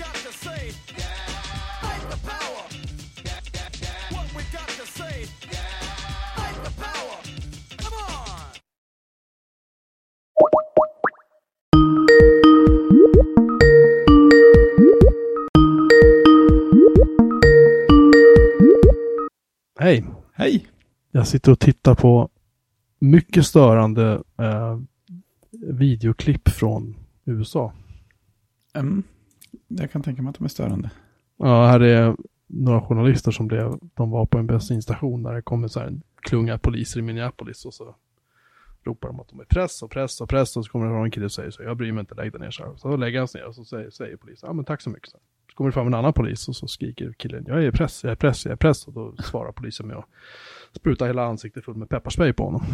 got to say. Fight the power. What we got to say. Fight the power. Come on. Hej, Hej! jag sitter och tittar på mycket störande eh, videoklipp från USA. Mm. Jag kan tänka mig att de är störande. Ja, här är några journalister som blev, de var på en bensinstation där det kommer så här en klunga poliser i Minneapolis och så ropar de att de är press och press och press och så kommer det fram en kille och säger så jag bryr mig inte, lägg dig ner så här. Så lägger han sig ner och så säger, säger polisen, ja men tack så mycket. Så, kommer det fram en annan polis och så skriker killen, jag är press, jag är press, jag är press och då svarar polisen med att spruta hela ansiktet fullt med pepparspray på honom.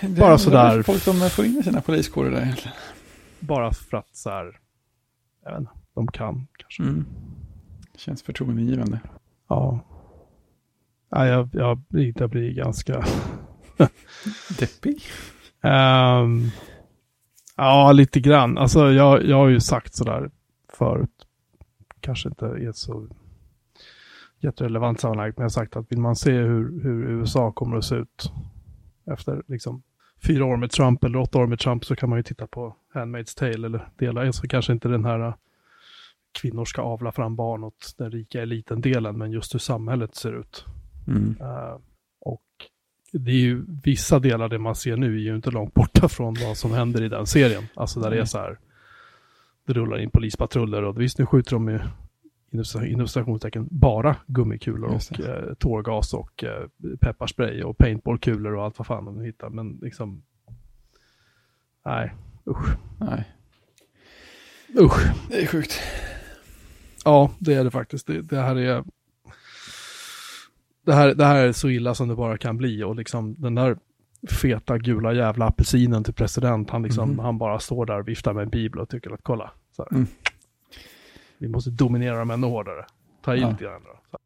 Det Bara är sådär. Folk de får in i sina poliskårer där egentligen. Bara för att så här, jag vet inte, de kan kanske. Mm. Känns förtroendeingivande. Ja. ja jag, jag, blir, jag blir ganska... Deppig? Ehm, ja, lite grann. Alltså jag, jag har ju sagt sådär förut. Kanske inte i ett så jätterelevant sammanhang. Men jag har sagt att vill man se hur, hur USA kommer att se ut efter liksom fyra år med Trump eller åtta år med Trump så kan man ju titta på Handmaid's Tale eller delar. Så kanske inte den här uh, kvinnor ska avla fram barn åt den rika eliten-delen, men just hur samhället ser ut. Mm. Eh, och det är ju vissa delar det man ser nu är ju inte långt borta från vad som händer i den serien. Alltså där det är så här, det rullar in polispatruller och visst nu skjuter de ju inom- citationstecken bara gummikulor och eh, tårgas och eh, pepparspray och paintballkulor och allt vad fan de hittar. Men liksom, nej, usch. Nej, Usch. det är sjukt. Ja, det är det faktiskt. Det, det här är... Det här, det här är så illa som det bara kan bli och liksom den där feta gula jävla apelsinen till president, han liksom, Mhm. han bara står där och viftar med en bibel och tycker att kolla, så här. Mm. vi måste dominera dem ännu hårdare. Ta i Ja. lite grann då. Så.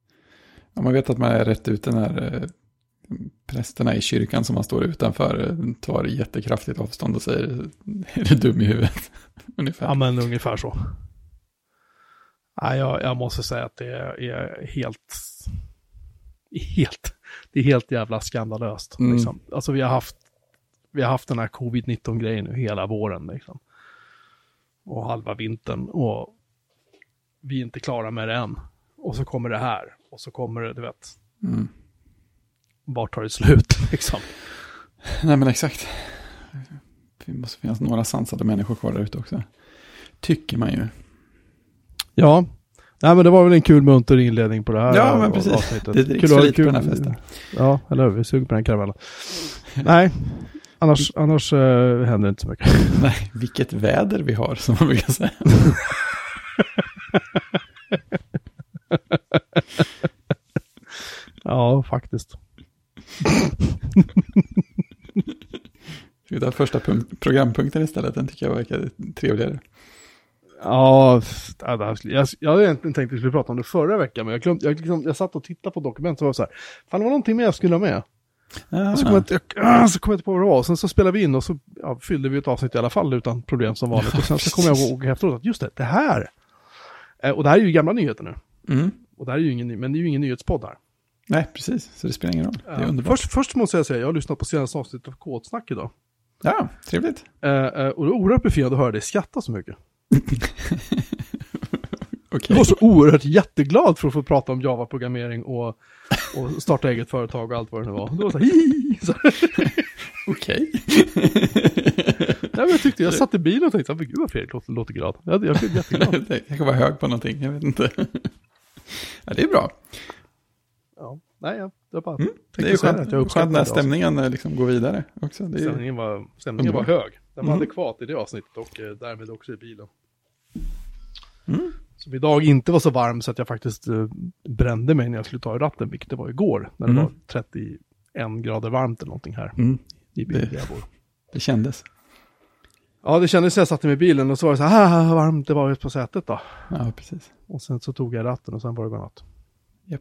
Ja, man vet att man är rätt ute när eh, prästerna i kyrkan som man står utanför tar jättekraftigt avstånd och säger är du dum i huvudet? Ungefär. Ja, men ungefär så. Nej, jag, jag måste säga att det är, helt, helt, det är helt jävla skandalöst. Mm. Liksom. Alltså vi har haft, vi har haft den här covid-19 grejen nu hela våren liksom. Och halva vintern och vi är inte klara med det än. Och så kommer det här och så kommer det, du vet, Mm. Vart tar det slut liksom. Nej men exakt. Det måste finnas några sansade människor kvar där ute också. Tycker man ju. Ja, nej men det var väl en kul munter inledning på det här Ja, men precis. avsnittet. Det dricks Kul för att- lite på kul- den här festen. Ja, eller hur? Vi suger på den karamellen. Nej, annars, annars eh, händer det inte så mycket. Nej, vilket väder vi har som man brukar säga. Ja, faktiskt. Ska vi ta första punkt, programpunkten istället? Den tycker jag verkar trevligare. Ja, jag, jag hade egentligen tänkt att vi skulle prata om det förra veckan, men jag, glömde, jag, liksom, jag satt och tittade på dokument och var så här, fan det var någonting mer jag skulle ha med. Ah, så kom jag, inte- jag, ah, så kom jag inte på vad det var, och sen så spelade vi in och så ja, fyllde vi ett avsnitt i alla fall utan problem som vanligt. Och sen så kom jag ihåg efteråt att just det, det här. Eh, och det här är ju gamla nyheter nu. mm. Och det här är ju ingen, men det är ju ingen nyhetspodd här. Nej, precis. Så det spelar ingen roll. Det är underbart. först, först måste jag säga, jag har lyssnat på senaste avsnittet av Kodsnack idag. Ja, trevligt. Eh, eh, och det är oerhört befriande att höra dig skratta så mycket. Okej. Jag var så oerhört jätteglad för att få prata om Java-programmering och, och starta eget företag och allt vad det nu var. Det var så här. Okej. Nej, jag tyckte, jag satt i bilen och tänkte, men gud vad Fredrik låter, låter glad. Jag, jag blev jätteglad. jag kan vara hög på någonting, jag vet inte. ja, det är bra. Nej, jag, jag bara Mm, Det är skönt, att jag skönt när stämningen eh, liksom går vidare också. Det är, Stämningen var, stämningen var hög. Den var Mm. adekvat i det avsnittet och eh, därmed också i bilen. Mm. Som idag inte var så varm så att jag faktiskt eh, brände mig när jag skulle ta i ratten, vilket det var igår. När det Mm. var 31 grader varmt eller någonting här mm, i bilen Det- det kändes. Ja, det kändes när jag satte mig i bilen och så var det så här, "Ah, varmt det var just på sätet då. Ja, precis. Och sen så tog jag ratten och sen var det godnatt. Japp.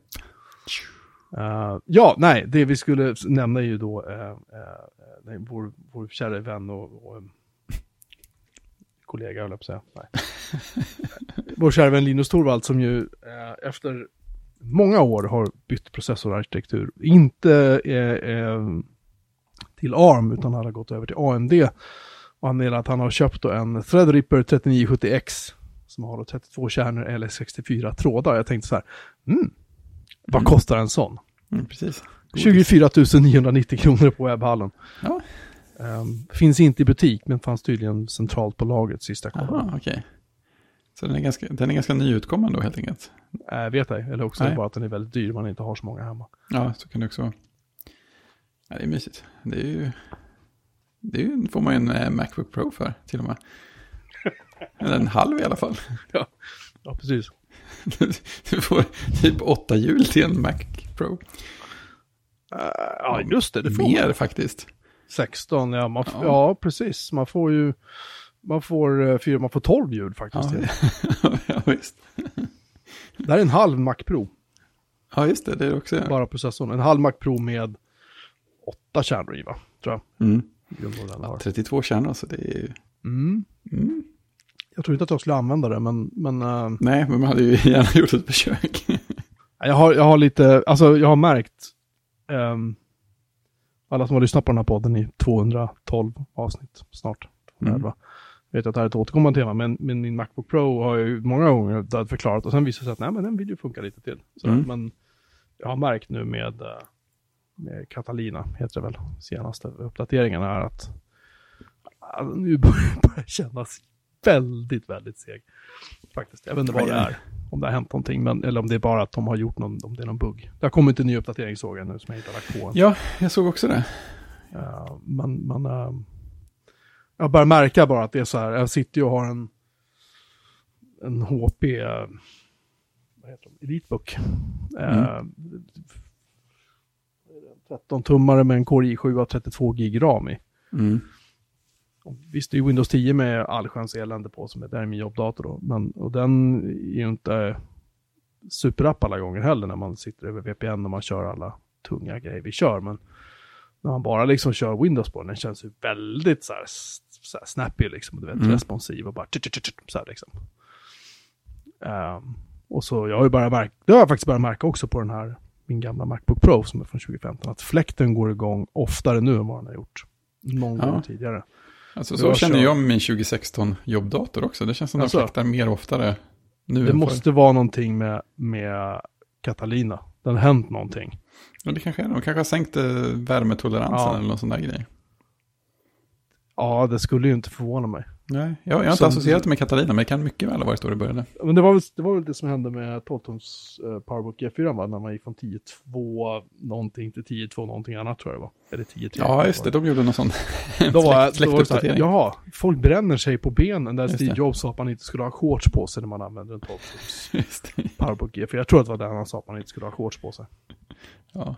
Uh, ja, nej, det vi skulle nämna är ju då uh, uh, vår, vår kära vän och, och um, kollega, höll jag på att säga. Nej. vår kära vän Linus Torvald som ju efter många år har bytt processorarkitektur. Inte till ARM utan han har gått över till AMD. Och han menar att han har köpt en Threadripper 3970X som har då 32 kärnor eller 64 trådar. Jag tänkte så här, mm, vad Mm. kostar en sån? Mm, precis. 24 990 kronor på webbhallen. Ja. Ehm, finns inte i butik men fanns tydligen centralt på lagret sista kollade. Okej. Så den är, ganska, den är ganska nyutkommen då helt enkelt. Äh, vet jag, eller också Nej. bara att den är väldigt dyr man inte har så många hemma. Ja, så kan det också vara. Ja, det är mysigt. Det är ju... Det är ju, får man ju en eh, Macbook Pro för till och med. Eller en halv i alla fall. Ja, precis. Du får typ åtta hjul till en Mac Pro. Ja, just det, det får Mer man. faktiskt. 16, ja, man, Ja. ja. precis. Man får ju, man får, eh, fyra, man får 12 ljud faktiskt. Ja, ja, visst. Det här är en halv Mac Pro, Ja, just det. Det är det också. bara processorn. En halv Mac Pro med åtta kärnor i, va? Tror jag. Mm. Har. 32 kärnor, så det är ju... Mm. Mm. Jag tror inte att jag skulle använda det, men, men eh, Nej, men man hade ju gärna gjort ett försök. jag, har, jag har lite, alltså jag har märkt, ehm, alla som har lyssnat på den här podden i 212 avsnitt snart, 211, vet att det här är ett återkommande tema, men, men min Macbook Pro har jag ju många gånger förklarat och sen visar det sig att nej, men den vill ju funka lite till. Så, Mm. Men jag har märkt nu med, eh, med Catalina, heter det väl, senaste uppdateringen är att nu börjar börjar kännas väldigt, väldigt seg. Faktiskt, jag vet inte vad det är. Om det har hänt någonting, men, eller om det är bara att de har gjort någon, om det är någon bugg. Det har kommit en ny uppdatering såg jag nu som jag inte har lagt på. Ja, jag såg också det. Uh, man, man, eh, jag börjar märka bara att det är så här, jag sitter ju och har en, en HP, eh, vad heter de, Elitebook. Eh, 13-tummare med en Core i7 och 32 gig ram i. Mm. Visst, det är Windows 10 med allsköns elände på som är, det är min jobbdator då. Men, och den är ju inte superapp alla gånger heller när man sitter över VPN och man kör alla tunga grejer vi kör. Men när man bara liksom kör Windows på den, den känns ju väldigt så här, så här snappy liksom. Du vet, Mm. responsiv och bara så här liksom. Ehm, och så jag har ju bara märkt, det har jag faktiskt börjat märka också på den här, min gamla Macbook Pro som är från 2015, att fläkten går igång oftare nu än vad den har gjort någon Ja. gång tidigare. Alltså, så känner jag med min 2016 jobbdator också. Det känns som Alltså. den fläktar mer oftare nu Det måste vara någonting med, med Catalina. Det har hänt någonting. förr. Ja, det kanske är det. De kanske har sänkt eh, värmetoleransen Ja. eller någon sån där grej. Ja, det skulle ju inte förvåna mig. Nej, jag, jag har inte associerat det med Katarina, men det kan mycket väl ha varit då det började. Men det var väl det, var väl det som hände med 12-tums uh, Powerbook G4 va? När man gick från 10.2 någonting till 10.2 någonting annat tror jag det var. Eller 10.3. Ja, just det. De gjorde någon sån Då var, släkt, då var det så här, släktuppdatering. jaha, folk bränner sig på benen där Steve. Jobs sa att man inte skulle ha shorts på sig när man använder en 12-tums Just det. Powerbook G4. Jag tror att det var där han sa att man inte skulle ha shorts på sig. Ja.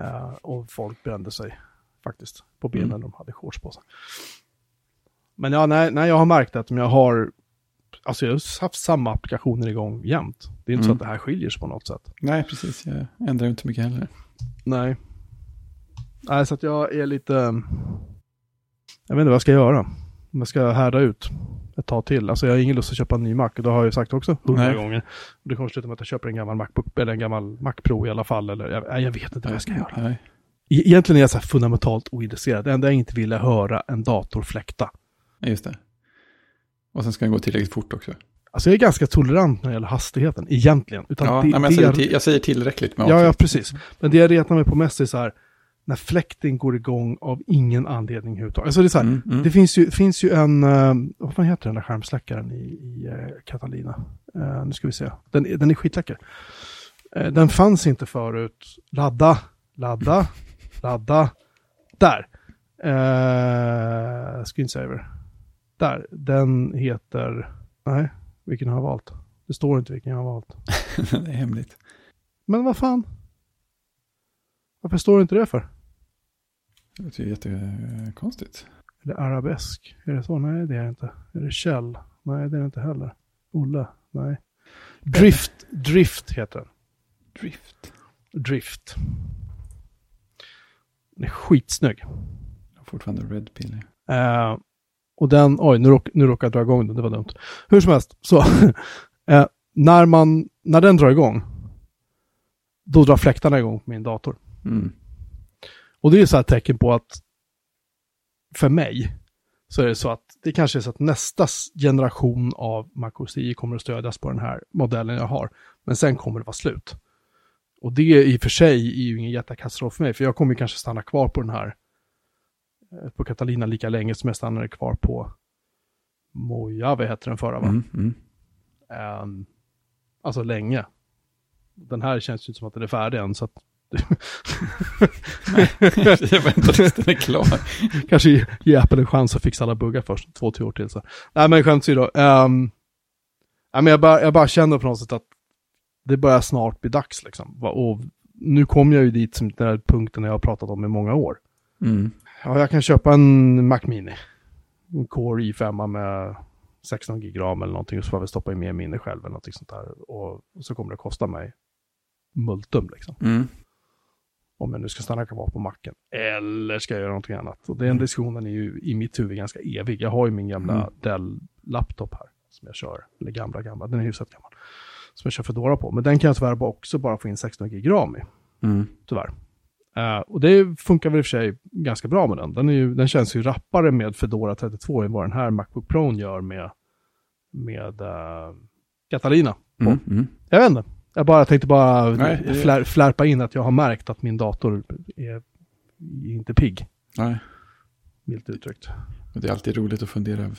Eh, och folk brände sig faktiskt på benen Mm. när de hade shorts på sig. Men ja, nej, nej, jag har märkt att jag har, alltså jag har haft samma applikationer igång jämt. Det är inte så Mm. att det här skiljer sig på något sätt. Nej, precis. Jag ändrar inte mycket heller. Nej. Nej, så att jag är lite, jag vet inte vad jag ska göra. Om jag ska härda ut ett tag till. Alltså jag har ingen lust att köpa en ny Mac det har jag ju sagt också hundra gånger. Det kommer sluta med att jag köper en gammal Macbook eller en gammal Mac Pro i alla fall. Eller jag, jag vet inte vad jag ska göra. Nej. E- Egentligen är jag så här fundamentalt ointresserad. Det enda jag inte vill är höra en dator fläkta. Ja, just det. Och sen ska den gå tillräckligt fort också. Alltså jag är ganska tolerant när det gäller hastigheten, egentligen. Utan Ja, det, nej, men jag, säger till, jag säger tillräckligt med ja, ja, avsikt. precis. Men det jag retar mig på mest är så här, när fläkten går igång av ingen anledning överhuvudtaget. Alltså det är så här, Mm, mm. det finns ju, finns ju en, uh, vad fan heter den där skärmsläckaren i, i uh, Catalina? Eh, nu ska vi se, den, den är skitläcker. Eh, den fanns inte förut. Ladda, ladda, ladda. Där. Uh, screensaver. Där, den heter, nej, vilken har jag valt? Det står inte vilken jag har valt. det är hemligt. Men vad fan? Varför står det inte det för? Det låter ju jättekonstigt. Eller arabesk? Är det så? Nej, det är det inte. Är det Kjell? Nej, det är det inte heller. Olle? Nej. Drift, Drift heter den. Drift. Drift. Den är skitsnygg. Jag har fortfarande red pill. Eh, och den, oj, nu, råk, nu råkade jag dra igång den, det var dumt. Hur som helst, så Eh, när, man, när den drar igång, då drar fläktarna igång på min dator. Mm. Och det är så här tecken på att för mig så är det så att det kanske är så att nästa generation av MacOS 10 kommer att stödjas på den här modellen jag har. Men sen kommer det vara slut. Och det i och för sig är ju ingen jättekatastrof för mig, för jag kommer kanske stanna kvar på den här på Catalina lika länge som jag stannade kvar på Mojave hette den förra va? Mm. Mm. Ehm, alltså länge. Den här känns ju inte som att den är färdig än, så att Jag väntar tills den är klar. kanske ge- ge Apple en chans att fixa alla buggar först, två, tre år till. Så. Nej, men skämt åsido. Um, nej, men jag, bara, jag bara känner på något sätt att det börjar snart bli dags liksom. Och nu kommer jag ju dit som den här punkten jag har pratat om i många år. Mm. Ja, jag kan köpa en Mac Mini. En Core i5 med 16 gig ram eller någonting och så får jag väl stoppa in mer minne själv eller någonting sånt där. Och, så kommer det kosta mig multum liksom. Mm. Om jag nu ska stanna kvar på macken. Eller ska jag göra någonting annat? Och den diskussionen är ju i mitt huvud ganska evig. Jag har ju min gamla Mm. Dell-laptop här. Som jag kör. Eller gamla, gamla. Den är hyfsat gammal. Som jag kör Fedora på. Men den kan jag tyvärr också bara få in 16 gig ram i. Mm. Tyvärr. Eh, och det funkar väl i och för sig ganska bra med den. Den, är ju, den känns ju rappare med Fedora 32 än vad den här Macbook Pro gör med, med uh, Catalina. Mm. Mm. Jag vet inte. Jag bara tänkte bara Nej, flär, flärpa in att jag har märkt att min dator är inte pigg, Nej. milt uttryckt. Det är alltid roligt att fundera över,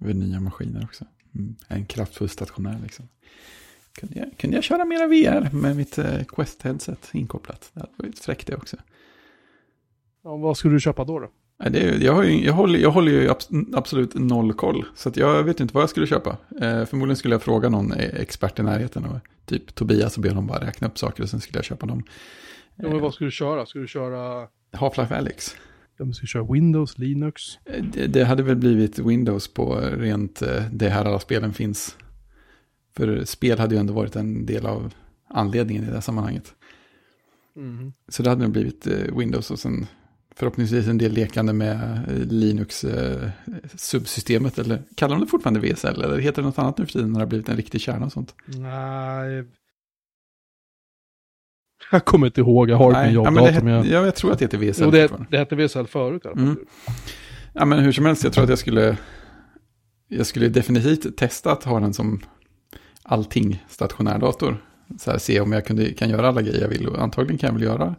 över nya maskiner också. Mm. En kraftfull stationär liksom. Kunde jag, kunde jag köra mera VR med mitt eh, Quest-headset inkopplat? Det hade varit fräckt det också. Ja, vad skulle du köpa då? då? Det är, jag, har ju, jag, håller, jag håller ju abs- absolut noll koll. Så jag vet inte vad jag skulle köpa. Eh, förmodligen skulle jag fråga någon eh, expert i närheten. Och typ Tobias och be honom bara räkna upp saker. Och sen skulle jag köpa dem. Ja, men vad skulle du köra? Skulle du köra, Half-Life Alyx. ja, men ska du köra Windows, Linux? Eh, Det, det hade väl blivit Windows på rent eh, det här alla spelen finns. För spel hade ju ändå varit en del av anledningen i det här sammanhanget. Mhm. Så det hade nog blivit eh, Windows och sen förhoppningsvis en del lekande med eh, Linux-subsystemet. eller kallar de det fortfarande VSL? Eller heter det något annat nu för tiden när det har blivit en riktig kärna och sånt? Nej. Jag kommer inte ihåg, jag har det på min ja, jag... ja, jag tror att det heter VSL Jo, det, det hette VSL förut. Mm. Ja, men hur som helst, jag tror att jag skulle... Jag skulle definitivt testa att ha den som allting stationär dator. Så här, se om jag kunde, kan göra alla grejer jag vill. Och antagligen kan jag väl göra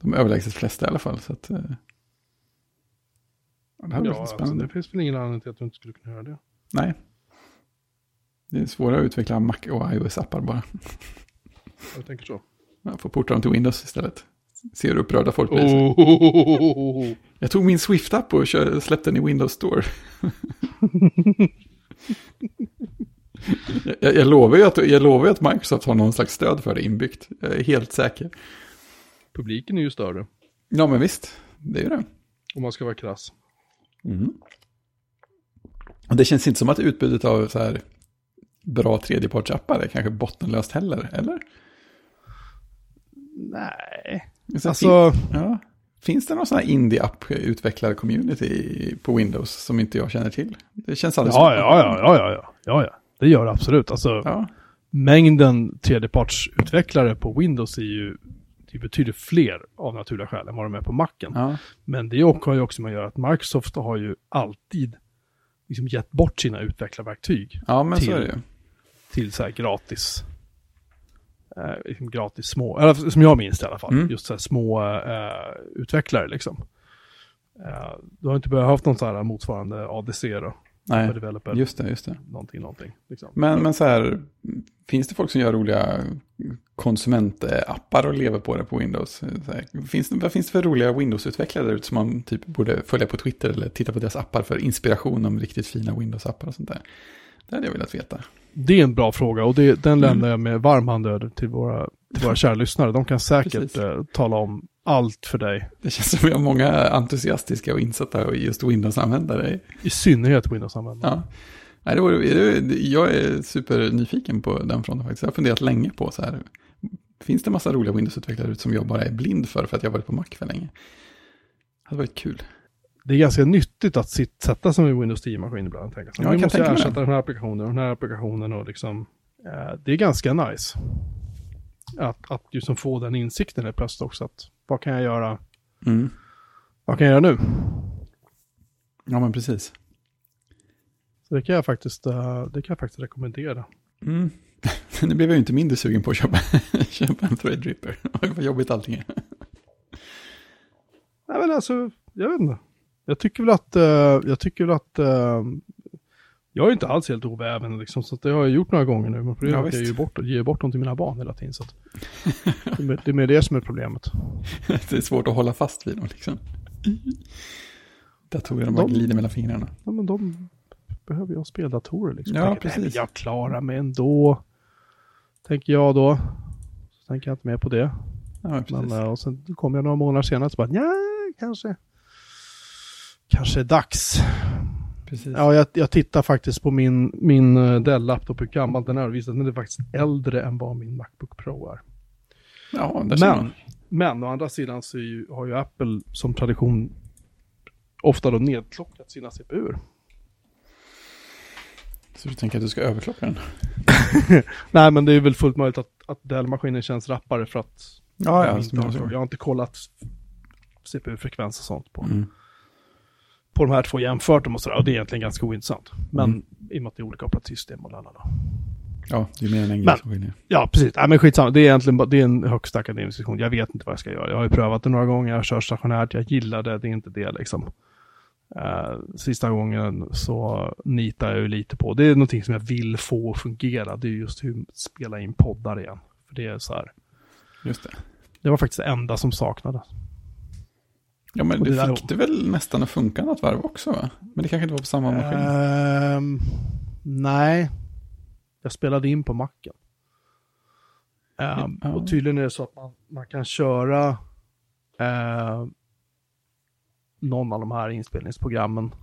de överlägset flesta i alla fall. Så att, eh, ja, det hade Ja, varit alltså, spännande. det finns väl ingen anledning till att du inte skulle kunna göra det. Nej. Det är svårare att utveckla Mac och iOS-appar bara. Jag tänker så. Jag får porta dem till Windows istället. Ser hur upprörda folk blir. Oh. Jag tog min Swift-app och släppte den i Windows Store. jag, jag, lovar ju att, jag lovar att Microsoft har någon slags stöd för det inbyggt. Jag är helt säker. Publiken är ju större, Ja, men visst. Det är ju det. om man ska vara krass. Och det känns inte som att utbudet av så här bra tredjepartsappar är kanske bottenlöst heller, eller? Nej. Så Alltså, fin- ja. Finns det någon sån här indie-app-utvecklar-community på Windows som inte jag känner till? Det känns alldeles ja, ja, ja, ja, ja, ja, ja. Det gör det absolut. Alltså, ja. mängden tredjepartsutvecklare på Windows är ju det betydligt fler av naturliga skäl än vad de är på Macen. ja. Men det har ju också med att göra att Microsoft har ju alltid liksom gett bort sina utvecklarverktyg ja så Till- till så här gratis, eh, liksom gratis små, eller som jag minns det i alla fall, Mm. just så här små eh, utvecklare liksom. Eh, du har inte behövt någon sån här motsvarande ADC då, Nej, developer, just det, just det. någonting, någonting. Liksom. Men, men så här, finns det folk som gör roliga konsumentappar och lever på det på Windows? Här, finns, vad finns det för roliga Windows-utvecklare som man typ borde följa på Twitter eller titta på deras appar för inspiration om riktigt fina Windows-appar och sånt där? Det hade jag velat veta. Det är en bra fråga och det, den Mm. lämnar jag med varm hand över till våra, till våra kära lyssnare. De kan säkert eh, tala om allt för dig. Det känns som vi har många entusiastiska och insatta och just Windows-användare. I synnerhet Windows-användare. Ja. Nej, det vore, det, jag är supernyfiken på den fronten faktiskt. Jag har funderat länge på så här. Finns det massa roliga Windows-utvecklare som jag bara är blind för för att jag har varit på Mac för länge? Det hade varit kul. det är ganska nyttigt att sitt, sätta sig med Windows 10-maskin ibland. Tänka. Så Ja, jag nu kan måste jag ersätta den här applikationen och den här applikationen och liksom, eh, det är ganska nice. Att, att liksom få den insikten är plötsligt också, att vad kan jag göra, Mm. vad kan jag göra nu? Ja, men precis. Så det kan jag faktiskt, eh, det kan jag faktiskt rekommendera. Mm. nu blev jag ju inte mindre sugen på att köpa, köpa en Threadripper. Vad jobbigt allting är. Nej men alltså, jag vet inte. Jag tycker väl att, eh, jag tycker väl att, eh, jag är inte alls helt oväven liksom, så det har jag gjort några gånger nu. Men problemet Ja, är att jag ger bort, ger bort dem till mina barn hela tiden. Så att, det, är det är mer det som är problemet. Det är svårt att hålla fast vid dem liksom. Datorerna bara De- glider mellan fingrarna. Ja men de behöver ju ha speldatorer liksom. Ja, Tänker, "Nej, men precis. Jag klarar mig ändå. Tänker jag då. Så tänker jag inte mer på det. Ja. Men, eh, och sen kommer jag några månader senare och så bara, ja kanske. Kanske är dags. Precis. Ja, jag, jag tittar faktiskt på min, min eh, Dell-laptop, hur gammal den är och visar att den är faktiskt äldre än vad min Macbook Pro är. Ja, man. Men, men å andra sidan så ju, har ju Apple som tradition ofta då nedklockat sina CPUer. Så du tänker att du ska överklocka den? Nej, men det är väl fullt möjligt att, att Dell-maskinen känns rappare för att Ja, jag, ja. inte det har, jag har inte kollat CPU-frekvens och sånt på, Mm. På de här två jämfört dem och sådär. Och det är egentligen ganska ointressant. Men Mm. i och med att det är olika operativsystem och lalala. Ja, det är mer än en Men-. Ja, precis. Nej, men skitsamma. Det är egentligen det är en högst akademisk diskussion. Jag vet inte vad jag ska göra. Jag har ju prövat det några gånger. Jag kör stationärt. Jag gillar det. Det är inte det liksom. Eh, sista gången så nitar jag ju lite på. Det är någonting som jag vill få fungera. Det är just hur spela in poddar igen. För det är så här. Just det. Det var faktiskt det enda som saknades. Ja, men det det där- fick det väl nästan att funka något varv också va? Men det kanske inte var på samma maskin. Ehm, nej. Jag spelade in på macken. Ja. Och tydligen är det så att man, man kan köra eh, någon av de här inspelningsprogrammen.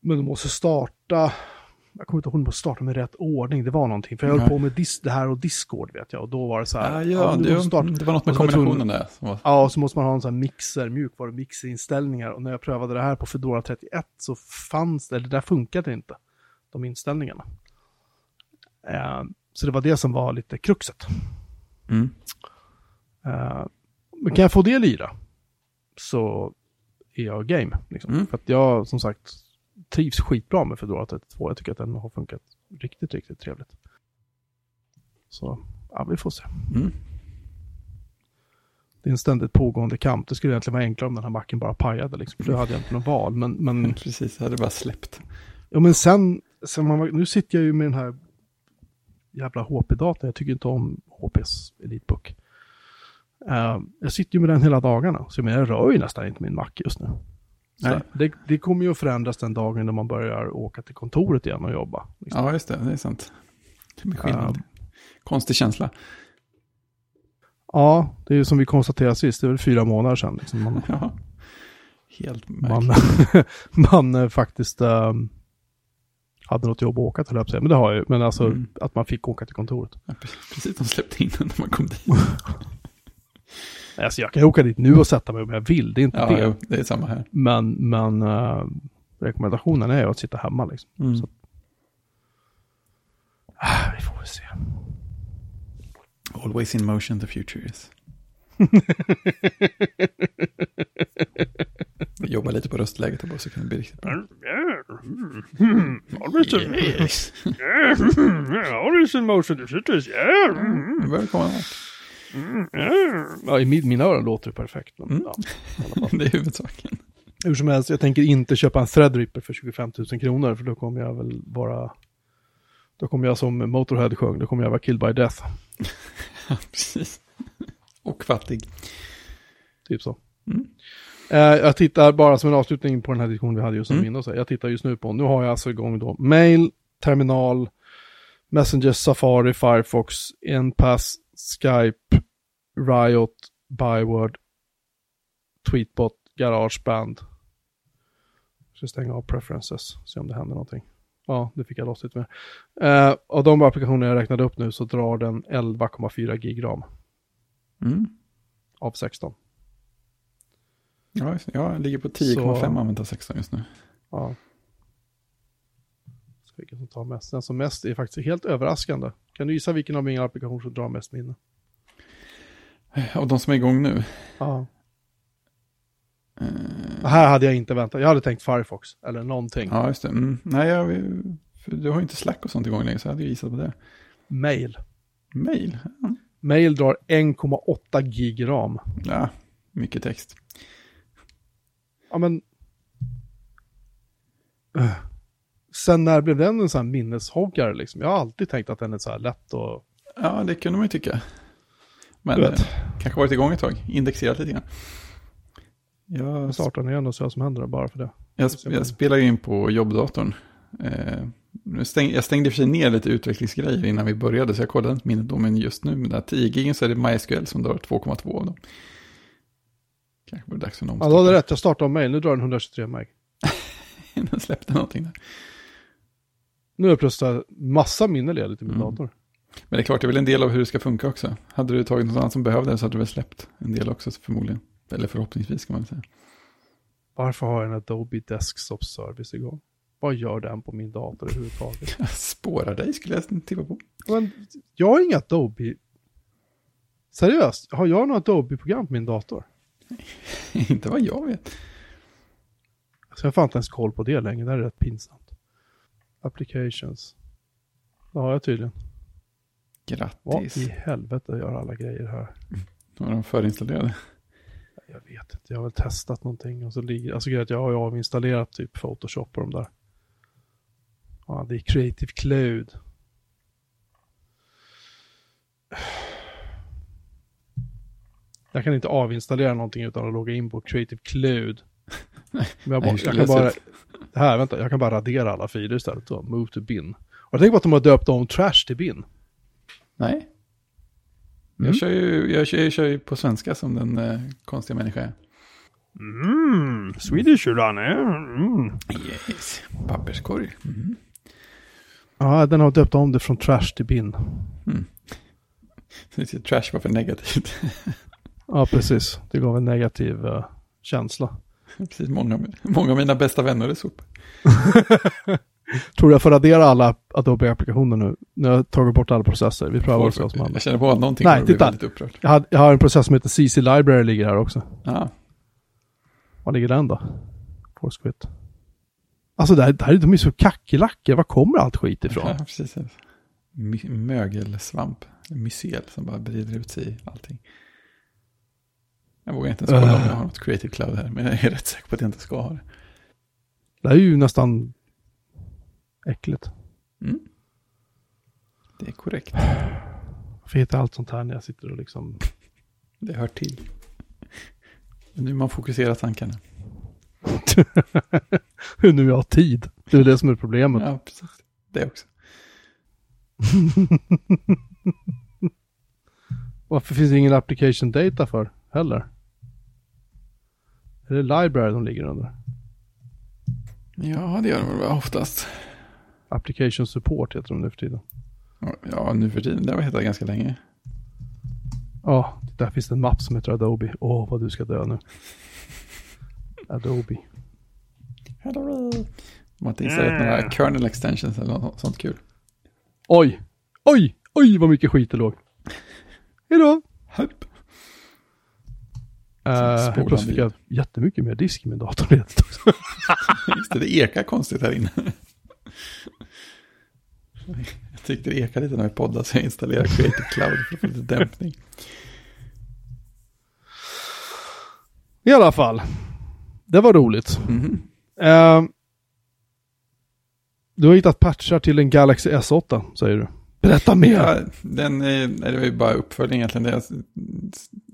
Men du måste starta, jag kommer inte ihåg om du måste starta med rätt ordning, det var någonting. För jag höll Nej. på med dis, det här och Discord vet jag, och då var det så här. Ja, ja, måste starta- det var något med jag kombinationen där. Var, Ja, och så måste man ha en sån här mixer, mjukvarumixerinställningar. Och när jag prövade det här på Fedora 31 så fanns det, eller det där funkade inte, de inställningarna. Eh, så det var det som var lite kruxet. mm. Eh, men kan jag få det lira så är jag game. Liksom. Mm. För att jag som sagt trivs skitbra med Fedora 32. Jag tycker att den har funkat riktigt, riktigt trevligt. Så, ja, vi får se. Mm. Det är en ständigt pågående kamp. Det skulle egentligen vara enklare om den här macken bara pajade. Liksom. För då hade jag inte något val. Men, men, Precis, det hade bara släppt. ja, men sen, sen man, nu sitter jag ju med den här jävla HP-datorn. Jag tycker inte om HPs Elitebook. Uh, jag sitter ju med den hela dagarna. Så jag, menar, jag rör ju nästan inte min Mac just nu. Nej. det, det kommer ju att förändras den dagen när man börjar åka till kontoret igen och jobba. Liksom. Ja, just det, det är sant. Det blir skillnad. Ja. Konstig känsla. Ja, det är ju som vi konstaterade sist. Det är väl fyra månader sedan. Liksom. Man, Ja. Helt man, märkligt. man eh, faktiskt ehm, hade något jobb att åka till, jag. Men det har jag ju. Men alltså Mm. att man fick åka till kontoret. Ja, precis, de släppte in när man kom dit. Alltså jag kan åka dit nu och sätta mig om jag vill. Det är inte Ja, det. jo, det är samma här. Men, men eh, rekommendationen är att sitta hemma liksom. Mm. Så- Ah, vi får väl se. Always in motion, the future is. Jobba lite på röstläget och bara så kan det bli riktigt bra. Yes. Always in motion, the future is, yeah. Ja, i min, mina öron låter det perfekt. Men, Mm. ja. Det är huvudsaken. Hur som helst, jag tänker inte köpa en Threadripper för 25 000 kronor, för då kommer jag väl vara... Då kommer jag som Motorhead sjöng, då kommer jag vara killed by death. Ja, precis. Och fattig. Typ så. Mm. Eh, jag tittar bara som en avslutning på den här diskussionen vi hade just om Mm. Windows. Jag tittar just nu på, nu har jag alltså igång då mail, terminal, Messenger, Safari, Firefox, Enpass, Skype, Riot, Byword, Tweetbot, Garageband. Jag ska stänga av preferences, se om det händer någonting. Ja, det fick jag loss lite mer. Eh, av de applikationer jag räknade upp nu så drar den 11,4 gig ram Mm. av 16. Ja, jag ligger på 10,5 Så- använt av 16 just nu. Ja. Så vilken som tar mest? Den som mest är faktiskt helt överraskande. Kan du gissa vilken av mina applikationer som drar mest minne? Av de som är igång nu. Ja. Eh, Här hade jag inte väntat. Jag hade tänkt Firefox eller någonting. ja, just det. Mm. Nej, jag, du har ju inte Slack och sånt igång längre, så jag hade ju gissat på det. Mail. Mail? Ja. Mail drar 1,8 gig ram. ja, mycket text. Ja men... Öh. Sen när blev den en sån här minneshoggare liksom? Jag har alltid tänkt att den är så här lätt och... Ja, det kunde man ju tycka. Men eh, kanske varit igång ett tag, indexerat lite grann. Jag, Jag startar den igen och ser vad som händer bara för det. jag, jag spelar ju in på jobbdatorn. Eh, stäng, jag stängde för sig ner lite utvecklingsgrejer innan vi började, så jag kollade inte minnet då, men just nu med den här 10 gigen så är det MySQL som drar 2,2 av dem. Kanske var det dags för en Ja, du hade rätt. Jag startar om mail. Nu drar den 123 meg. Den släppte någonting där. Nu är det plötsligt massa minne ledigt i min Mm. dator. Men det är klart, det är väl en del av hur det ska funka också. Hade du tagit något annat som behövde det så hade du väl släppt en del också förmodligen. Eller förhoppningsvis kan man säga. Varför har jag en Adobe Desktop Service igång? Vad gör den på min dator överhuvudtaget? Jag spårar dig skulle jag tippa på. Men jag har inga Adobe... Seriöst, har jag något Adobe-program på min dator? Inte vad jag vet. Så jag har fan inte ens koll på det längre, det här är rätt pinsamt. Applications. Det har jag tydligen. Vad Grattis. i helvete gör alla grejer här? Var de förinstallerade? Jag vet inte, jag har väl testat någonting och så ligger, alltså grejen är att jag har ju avinstallerat typ Photoshop och de där. Ja, det är Creative Cloud. Jag kan inte avinstallera någonting utan att logga in på Creative Cloud. Men jag, Nej, bara, jag kan bara, här, vänta, jag kan bara radera alla filer istället då. Move to bin. Och jag tänker på att de har döpt om trash till bin. Nej. Mm. Jag, kör ju, jag, kör, jag kör ju på svenska som den eh, konstiga människa är. Mm, Swedish Uran, mm. Yes. Papperskorg. Mm. Ja, den har döpt om det från trash till bin. Så Trash var för negativt. Ja, precis. Det gav en negativ eh, känsla. Precis, många, många av mina bästa vänner är sop. Tror du jag får radera alla Adobe-applikationer nu? Nu har jag tagit bort alla processer. Vi prövar också vad som händer. Jag känner på att någonting Nej, titta. väldigt upprörd. Jag, hade, jag har en process som heter CC Library ligger här också. Ja, Var ligger den då? Quit. Alltså det här, det här är de är så kackerlackor. Var kommer allt skit ifrån? ja precis. My, mögelsvamp, mycel som bara breder ut sig i allting. Jag vågar inte ens kolla om jag har något creative cloud här, men jag är rätt säker på att jag inte ska ha det. Det här är ju nästan äckligt. Mm. Det är korrekt. Varför heter allt sånt här när jag sitter och liksom... Det hör till. Nu man fokuserar tankarna. Hur nu jag har tid. Det är det som är problemet. Ja, precis. Det också. Varför finns det ingen application data för heller? Är det library de ligger under? Ja, det gör de väl oftast. Application support heter de nu för tiden. Ja, nu för tiden. Det har hetat ganska länge. Ja, där finns det en mapp som heter Adobe. Åh, vad du ska dö nu. Adobe. De har inte installerat några kernel extensions eller något sånt kul. Oj! Oj! Oj, vad mycket skit det låg. Hejdå! Help. Uh, helt plötsligt fick jag jättemycket mer disk i min dator. Just det, det ekar konstigt här inne. Jag tyckte det ekade lite när vi poddade så jag installerade Creative Cloud för att få lite dämpning. I alla fall. Det var roligt. Mhm. Eh, du har hittat patchar till en Galaxy S8, säger du. Berätta mer! Ja, den, är- nej, det var ju bara uppföljning egentligen. Jag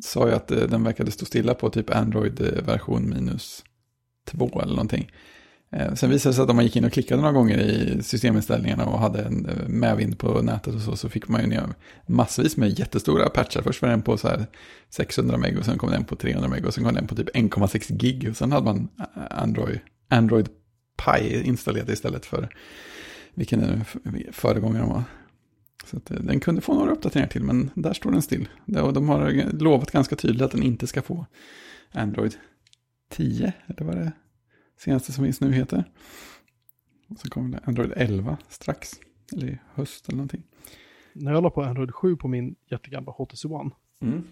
sa ju att eh, den verkade stå stilla på typ Android-version minus två eller någonting. Eh, sen visade det sig att om man gick in och klickade några gånger i systeminställningarna och hade en eh, medvind på nätet och så, så fick man ju ner massvis med jättestora patchar. Först var den på så här 600 meg och sen kom den på 300 meg och sen kom den på typ 1,6 gig och sen hade man eh, Android, Android Pi installerat istället för vilken föregångare de var. Så att, den kunde få några uppdateringar till, men där står den still. De har lovat ganska tydligt att den inte ska få Android 10, eller vad det senaste som finns nu heter. Och så kommer det Android 11 strax, eller i höst eller någonting. När jag la på Android 7 på min jättegamla HTC One. Mm.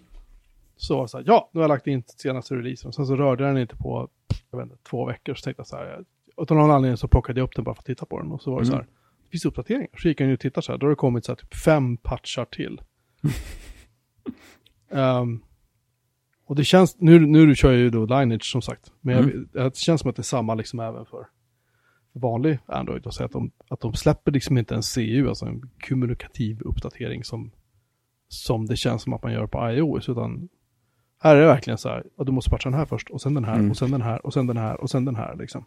Så var det så här, ja, nu har jag lagt in senaste releasen. Sen så rörde jag den inte på, jag vet inte, två veckor. Så tänkte jag så här, utan någon anledning så plockade jag upp den bara för att titta på den. Och så var det så här, det finns uppdateringar. Så gick jag in och tittade så här, då har det kommit så här typ fem patchar till. Ehm, och det känns, nu, nu kör jag ju då Lineage som sagt. Men jag, det känns som att det är samma liksom även för vanlig Android. Och så att, de, att de släpper liksom inte en CU, alltså en kommunikativ uppdatering som, som det känns som att man gör på iOS. Utan här är det verkligen så här, du måste patcha den här först, och sen den här, Mm. och sen den här, och sen den här, och sen den här liksom.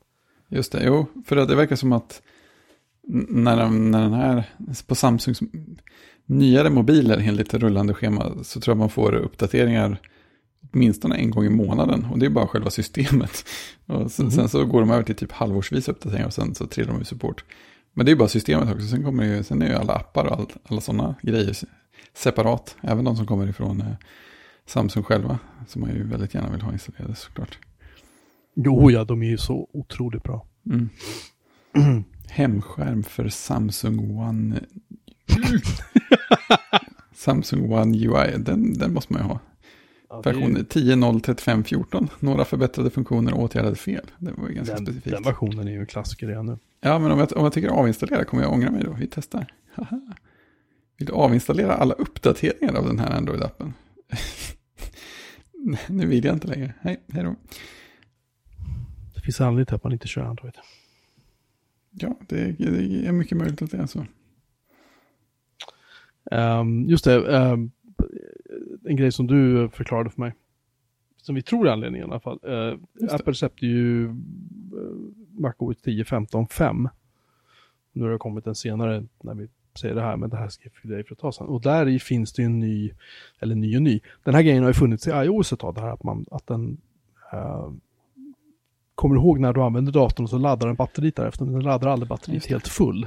Just det, jo, för det verkar som att när, de, när den här, på Samsungs nyare mobiler enligt rullande schema så tror jag man får uppdateringar åtminstone en gång i månaden. Och det är bara själva systemet. Och sen, Mhm. sen så går de över till typ halvårsvis uppdateringar och sen så trillar de i support. Men det är bara systemet också. Sen, kommer ju, sen är ju alla appar och all, alla sådana grejer se- separat. Även de som kommer ifrån eh, Samsung själva. Som man ju väldigt gärna vill ha installerade såklart. Jo, ja, de är ju så otroligt bra. Mm. Hemskärm för Samsung One. Samsung One UI, den, den måste man ju ha. Ja, är ju- Version 10.0.35.14. Några förbättrade funktioner och åtgärdade fel. Det var ju ganska den, specifikt. den versionen är ju en klassiker redan nu. Ja, men om jag, om jag tycker avinstallera kommer jag ångra mig då. Vi testar. Haha. Vill du avinstallera alla uppdateringar av den här Android-appen? Nu vill jag inte längre. Hej, hej då. Det finns anledning till att man inte kör Android. Ja, det, det är mycket möjligt att det är så. Ehm, just det, ehm, en grej som du förklarade för mig. Som vi tror är anledningen i alla fall. Det. Apple släppte ju uh, MacOS 10 15.5. Nu har det kommit en senare när vi säger det här, men det här skrev vi dig för ett tag sedan. Och där i finns det ju en ny, eller ny och ny. Den här grejen har ju funnits i iOS ett tag, det här att, man, att den uh, kommer ihåg när du använder datorn och så laddar den batteriet därefter, men den laddar aldrig batteriet helt full.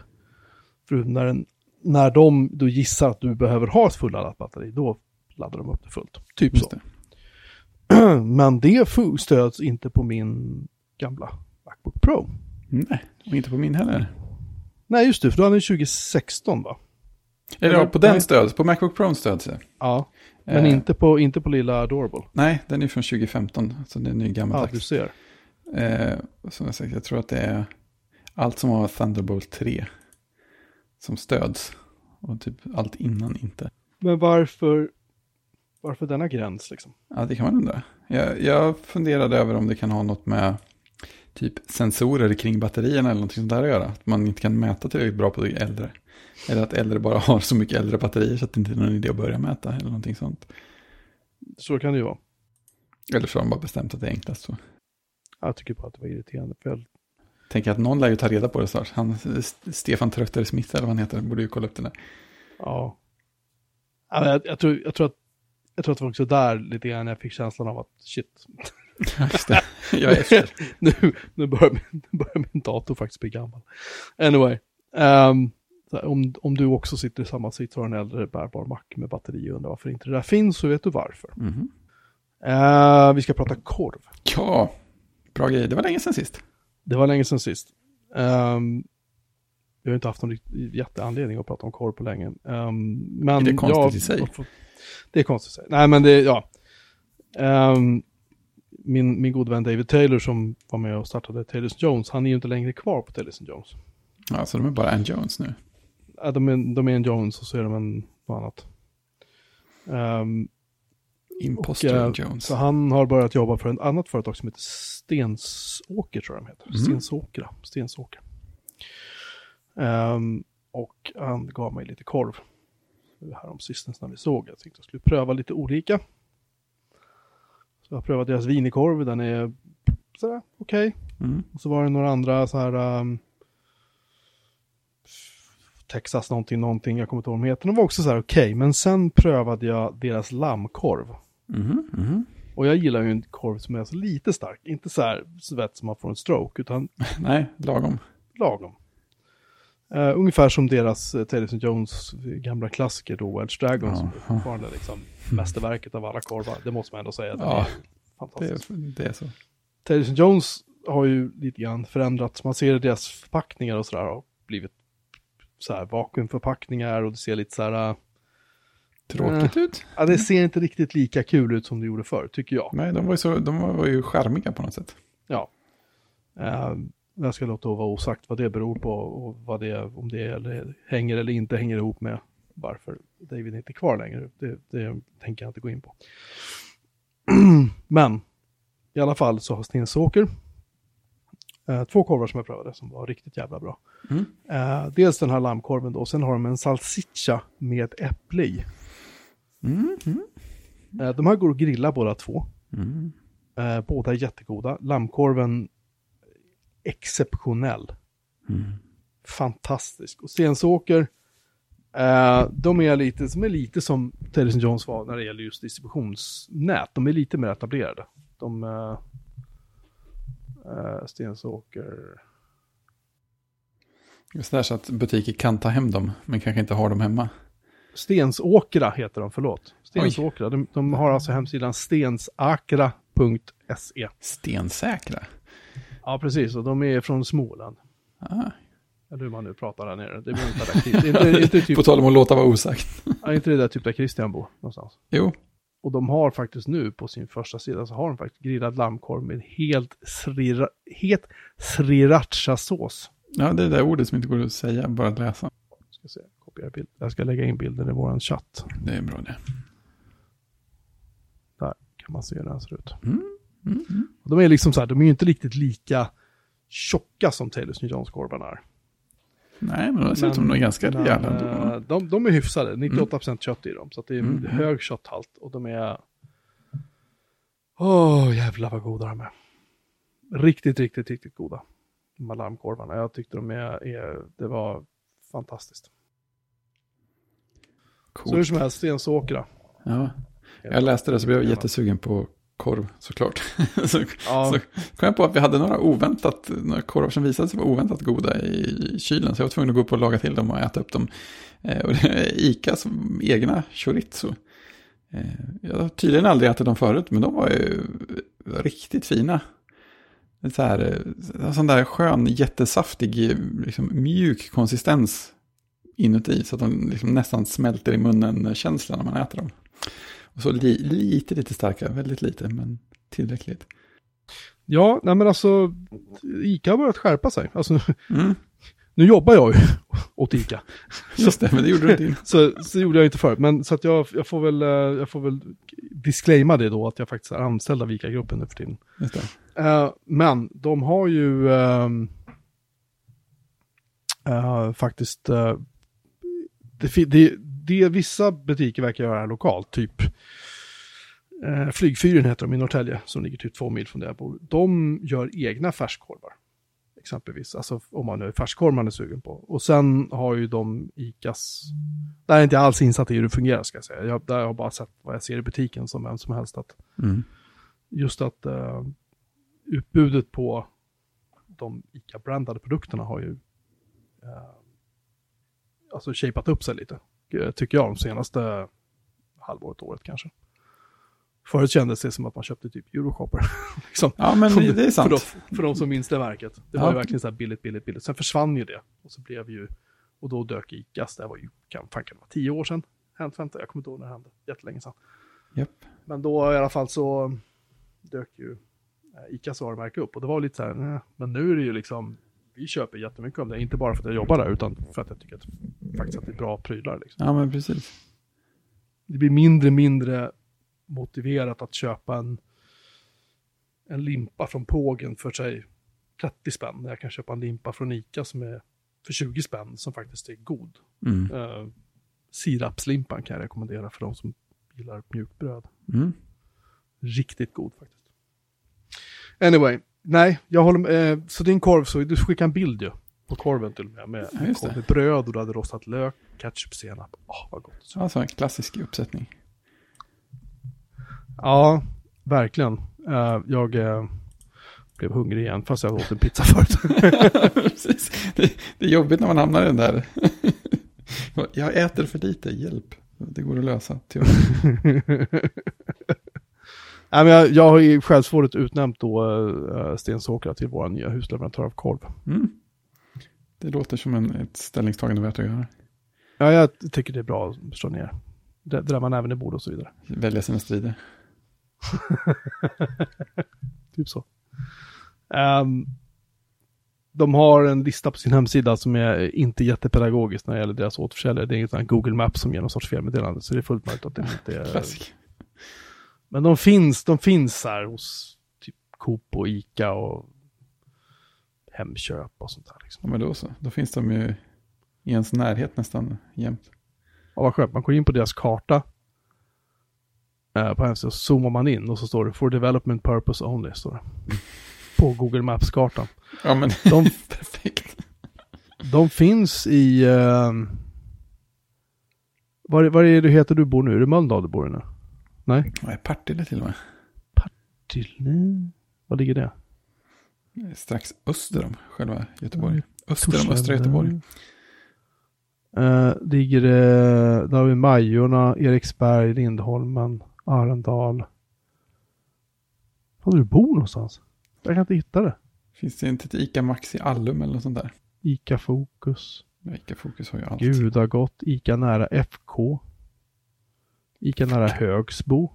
För när, den, när de då gissar att du behöver ha ett fulladdat batteri, då laddar de upp det fullt. Typ Just så. det. Men det stöds inte på min gamla Macbook Pro. Nej, och inte på min heller. Nej, just det, för då hade den 2016 va? Eller ja, på den stöds, på Macbook Pro stöds det. Ja. Men Eh, inte, på, inte på lilla Adorable. Nej, den är från 2015, så den är Ja, gammaldags. du ser. Eh, som jag sagt, jag tror att det är allt som har Thunderbolt 3 som stöds. Och typ allt innan inte. Men varför, varför denna gräns liksom? Ja, det kan man undra. Jag, jag funderade över om det kan ha något med typ sensorer kring batterierna eller någonting sånt där att göra. Att man inte kan mäta tillräckligt bra på det äldre. Eller att äldre bara har så mycket äldre batterier så att det inte är någon idé att börja mäta eller någonting sånt. Så kan det ju vara. Eller så har de bara bestämt att det är enklast så. Jag tycker bara att det var irriterande. För jag, Tänker att någon lär ju ta reda på det snart. Han, Stefan Trötter Smith eller vad han heter, borde ju kolla upp det där. ja. Jag, jag, tror, jag, tror att, jag tror att det var också där lite grann jag fick känslan av att shit. Jag är efter. nu, nu, börjar min, nu börjar min dator faktiskt bli gammal. Anyway. ehm, här, om, om du också sitter i samma sits och har en äldre bärbar Mac med batteri och undrar varför inte det där finns så vet du varför. Mhm. Eh, vi ska prata korv. Ja, bra grej. Det var länge sedan sist. Det var länge sedan sist. Um, vi har inte haft någon jätteanledning att prata om korv på länge. Um, men Är det konstigt jag- i sig? Det är konstigt i sig. Nej, men det, ja. Ehm, min, min god vän David Taylor som var med och startade Taylor Jones, han är ju inte längre kvar på Taylor Jones. Ja, så de är bara Ann Jones nu. Ja, de, är, de är en Jones och så är de en något annat. Ehm, Imposter Och, eh, Jones. så han har börjat jobba för ett annat företag som heter Stensåker, tror jag de heter. Mhm. Stensåkra, Stensåker. Ehm, och han gav mig lite korv. Här om sistens när vi såg. Jag tänkte jag skulle pröva lite olika. Så jag har prövat deras wienerkorv, den är sådär okej. Mm. Och så var det några andra så här um, Texas någonting, någonting, jag kommer inte ihåg vad de heter. De var också så här okej, men sen prövade jag deras lammkorv. Mhm, mhm. Och jag gillar ju en korv som är så lite stark, inte så här svett som man får en stroke, utan Nej, lagom. lagom. Eh, ungefär som deras uh, Taylor Jones gamla klassiker då, Welch Dragon, som är Ja. fortfarande liksom mästerverket av alla korvar. Det måste man ändå säga. Ja, är Det, fantastisk. det är så. Taylor Jones har ju lite grann förändrats. Man ser deras förpackningar och sådär har blivit så här vakuumförpackningar och det ser lite så här. Tråkigt ut. Ja, det ser inte riktigt lika kul ut som det gjorde förr, tycker jag. Nej, de var ju, så, de var ju charmiga på något sätt. Ja. Uh, jag ska låta vara osagt vad det beror på och vad det, om det eller, hänger eller inte hänger ihop med varför David inte är kvar längre. Det, det tänker jag inte gå in på. Men i alla fall så har Stensåker eh, två korvar som jag prövade som var riktigt jävla bra. Mm. Eh, dels den här lammkorven då, sen har de en salsiccia med äpple i. Mm. Mm. Eh, de här går att grilla båda två. Mm. Eh, båda är jättegoda. Lammkorven exceptionell. Mm. Fantastisk. Och Stensåker, eh, de är lite, som är lite som Taylor Jones var när det gäller just distributionsnät. De är lite mer etablerade. De... Eh, eh, Stensåker... Just där så att butiker kan ta hem dem, men kanske inte har dem hemma. Stensåkra heter de, förlåt. Stensåkra. De, de har alltså hemsidan stensakra.se. Stensäkra. Ja, precis. Och de är från Småland. Ah. Eller hur man nu pratar där nere. Det blir ungefär där. inte, inte, typ, På tal om att låta vara osagt. ja, inte det där typ där Christian bor någonstans. Jo, Och de har faktiskt nu på sin första sida så har de faktiskt grillad lammkorv med helt, srira, het srirachasås. ja, det är det där ordet som inte går att säga, bara att läsa. Ska se, kopiera bild. Jag ska lägga in bilden i våran chatt. Det är bra det. Där kan man se hur den ser ut. Mm. Mm. Mm. Och de är liksom så här, de är ju inte riktigt lika tjocka som Taylors New Jones-korvarna är. Nej, men de ser ut som de är ganska rejäla. eh, de, de är hyfsade, 98% kött i dem. Så det är Mm. hög kötthalt och de är... Åh, jävlar vad goda de är. Riktigt, riktigt, riktigt goda. Lammkorvarna. Jag tyckte de är, är det var fantastiskt. Så hur Coolt. som helst, Stensåkra. Ja, jag läste det så blev jag jättesugen på korv såklart. så Ja, Så kom jag på att vi hade några oväntat, några korvar som visade sig vara oväntat goda i kylen. Så jag var tvungen att gå upp och laga till dem och äta upp dem. Eh, och det är Icas egna chorizo. Eh, jag har tydligen aldrig ätit dem förut, men de var ju riktigt fina. En Så här, eh, sån där skön, jättesaftig, liksom mjuk konsistens inuti. Så att de liksom nästan smälter i munnen känslan när man äter dem. Och så li, lite, lite starkare, väldigt lite, men tillräckligt. ja nej men alltså, Ica har börjat skärpa sig. Alltså, Mm, nu jobbar jag ju åt Ica. just det, men det gjorde du inte. Så, så gjorde jag inte förut, men så att jag, jag, får väl, eh, jag får väl disclaima det då, att jag faktiskt är anställd av ICA-gruppen nu för tiden. Eh, men de har ju ehm, eh, faktiskt, det, det, det vissa butiker verkar göra här lokalt, typ uh, Flygfyren heter de i Norrtälje, som ligger typ två mil från där jag bor. De gör egna färskkorvar, exempelvis, alltså om man nu är färskkorv man är sugen på. Och sen har ju de ICAs, där är jag inte alls insatt i hur det fungerar ska jag säga. Jag, där har jag bara sett vad jag ser i butiken som vem som helst att Mm. just att eh, utbudet på de ICA-brandade produkterna har ju eh, alltså shapat upp sig lite, eh, tycker jag, de senaste halvåret, året kanske. Förut kändes det som att man köpte typ Euroshopper. liksom. Ja, men det, det är För de, sant. för de som minns det verket. Det var Ja. ju verkligen så här billigt, billigt, billigt. Sen försvann ju det. Och så blev ju, och då dök Icas, det var ju, kan, fan kan det vara tio år sedan? Hänt, femton, jag kommer inte ihåg när det hände, jättelänge sedan. Japp. Men då i alla fall så dök ju eh, Icas varumärke upp och det var lite så här, nej, men nu är det ju liksom, vi köper jättemycket av det, inte bara för att jag jobbar där utan för att jag tycker att, faktiskt att det är bra prylar. Liksom. Ja, men precis. Det blir mindre mindre motiverat att köpa en, en limpa från Pågen för sig 30 spänn. Jag kan köpa en limpa från Ica som är för 20 spänn som faktiskt är god. Mm. Uh, sirapslimpan kan jag rekommendera för de som gillar mjukbröd. Mm. Riktigt god faktiskt. Anyway, nej, jag håller med. Eh, så din korv, så du skickade en bild ju. På korven till och med. Med, Ja, korv, med bröd och du hade rostat lök, ketchup, senap. Åh, vad gott. Så alltså en klassisk uppsättning. Ja, verkligen. Eh, jag eh, blev hungrig igen fast jag åt en pizza förut. precis. Det, det är jobbigt när man hamnar i den där. jag äter för lite, hjälp. Det går att lösa, tyvärr. Nej, men jag, jag har ju självsvårdigt utnämnt då uh, Stensåkra till våra nya husleverantör av korv. Mm. Det låter som en, ett ställningstagande värt att göra. Ja, jag tycker det är bra att slå ner. Dra- Drar man även i bord och så vidare. Välja sina strider. Typ så. Ehm, de har en lista på sin hemsida som är inte jättepedagogisk när det gäller deras återförsäljare. Det är här Google Maps som ger någon sorts felmeddelande. Så det är fullt möjligt att det inte är... Klassik. Men de finns, de finns här hos typ Coop och Ica och Hemköp och sånt där. Liksom. Ja, men då så. Då finns de ju i ens närhet nästan jämt. Ja, vad skönt. Man går in på deras karta eh, på hemsidan så zoomar man in och så står det For development purpose only. Står det. På Google Maps-kartan. Ja, men De, perfekt. de finns i... Eh, var, var är det heter du bor nu? Är det Mölndal du bor i nu? Nej? I Partille till och med. Partille? Var ligger det? Strax öster om själva Göteborg. Mm. Öster om östra Göteborg. Uh, ligger det, där har vi Majorna, Eriksberg, Lindholmen, Arendal. Var du bor någonstans? Jag kan inte hitta det. Finns det inte ett ICA Maxi Allum eller något sånt där? Ica Fokus, Ja, ICA Fokus har ju allt. Gudagott, Ica nära FK. Ica nära Högsbo.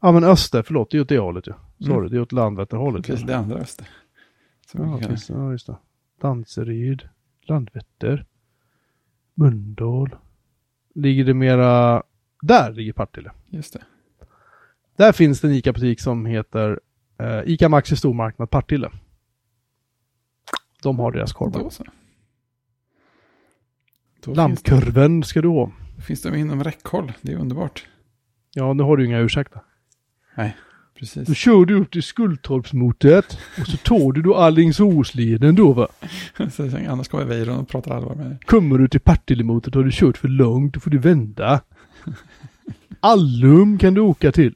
Ja men Öster, förlåt, det är åt det hållet ju. Sorry, Mm. det är åt Landvetterhållet. Ju. det andra öster? Ja, det. ja, just det. Danseryd, Landvetter, Mölndal. Ligger det mera... Där ligger Partille. Just det. Där finns det en ICA-butik som heter eh, ICA Maxi Stormarknad Partille. De har deras korvar. Lammkurven ska du ha. Finns de inom räckhåll. Det är underbart. Ja, nu har du inga ursäkter. Då Precis. kör du upp till Skultorpsmotet och så tar du då Alingsåsleden då va. Annars kommer Weiron och pratar allvar med dig. Kommer du till Partillemotet har du kört för långt, då får du vända. Allum kan du åka till.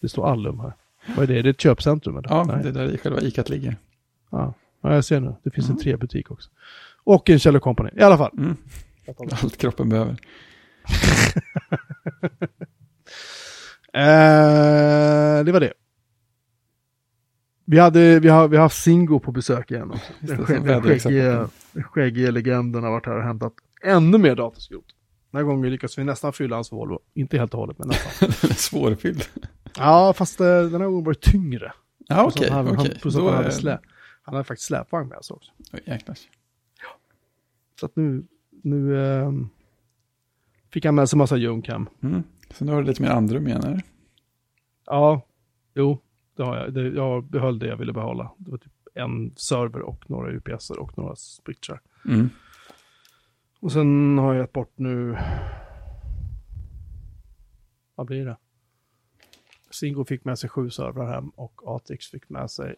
Det står Allum här. Vad är det? Är det ett köpcentrum eller? Ja, Nej. det är där själva ICAt ligger. Ja. ja, jag ser nu. Det finns en Mm. trebutik också. Och en Kjell Company. I alla fall. Mm. Allt kroppen behöver. Eh, det var det. Vi, hade, vi, har, vi har haft Singo på besök igen också. Det, Den, skägg, skäggiga, den skäggiga legenden har varit här och hämtat ännu mer dataskrot. Den här gången lyckas vi nästan fylla hans Volvo. Inte helt och hållet, men nästan. Den är svårfylld. ja, fast eh, den här gången var det tyngre. Ja, okej. han, han, okej. plus att Då han, hade är- slä, han hade faktiskt släpvagn med sig också. Oj, Jäklar. Så att nu, nu ehm, fick han med sig massa junk hem. Mm. Så nu har du lite mer andrum igen här. Ja, jo, det har jag. Det, jag behöll det jag ville behålla. Det var typ en server och några UPSer och några switchar. Mm. Och sen har jag gett bort nu... Vad blir det? Singo fick med sig sju servrar hem och Atrix fick med sig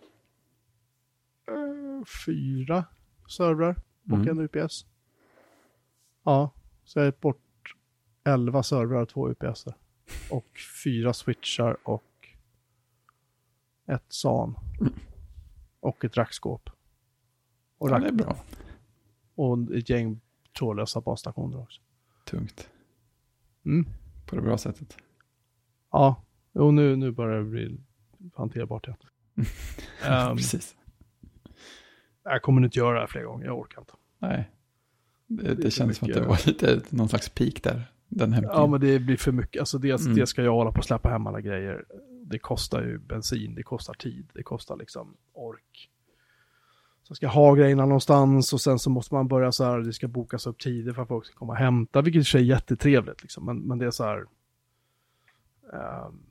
eh, fyra servrar och Mm. en UPS. Ja, så jag har gett bort elva servrar och två UPSer. Och fyra switchar och ett SAN. Och ett rackskåp. Och, Ja, det är bra. och ett gäng trådlösa basstationer också. Tungt. Mm. På det bra sättet. Ja, jo, nu, nu börjar det bli hanterbart igen. Ehm, Precis. jag kommer inte göra det här fler gånger, jag orkar inte. Nej. Det, Det det känns som att det var lite någon slags peak där. Den hämtningen. Ja, men det blir för mycket. Alltså dels, Mm. dels ska jag hålla på och släppa hem alla grejer. Det kostar ju bensin, det kostar tid, det kostar liksom ork. Så ska jag ha grejerna någonstans och sen så måste man börja så här, det ska bokas upp tider för att folk ska komma och hämta, vilket i och för sig är jättetrevligt liksom. Men, men det är så här, um,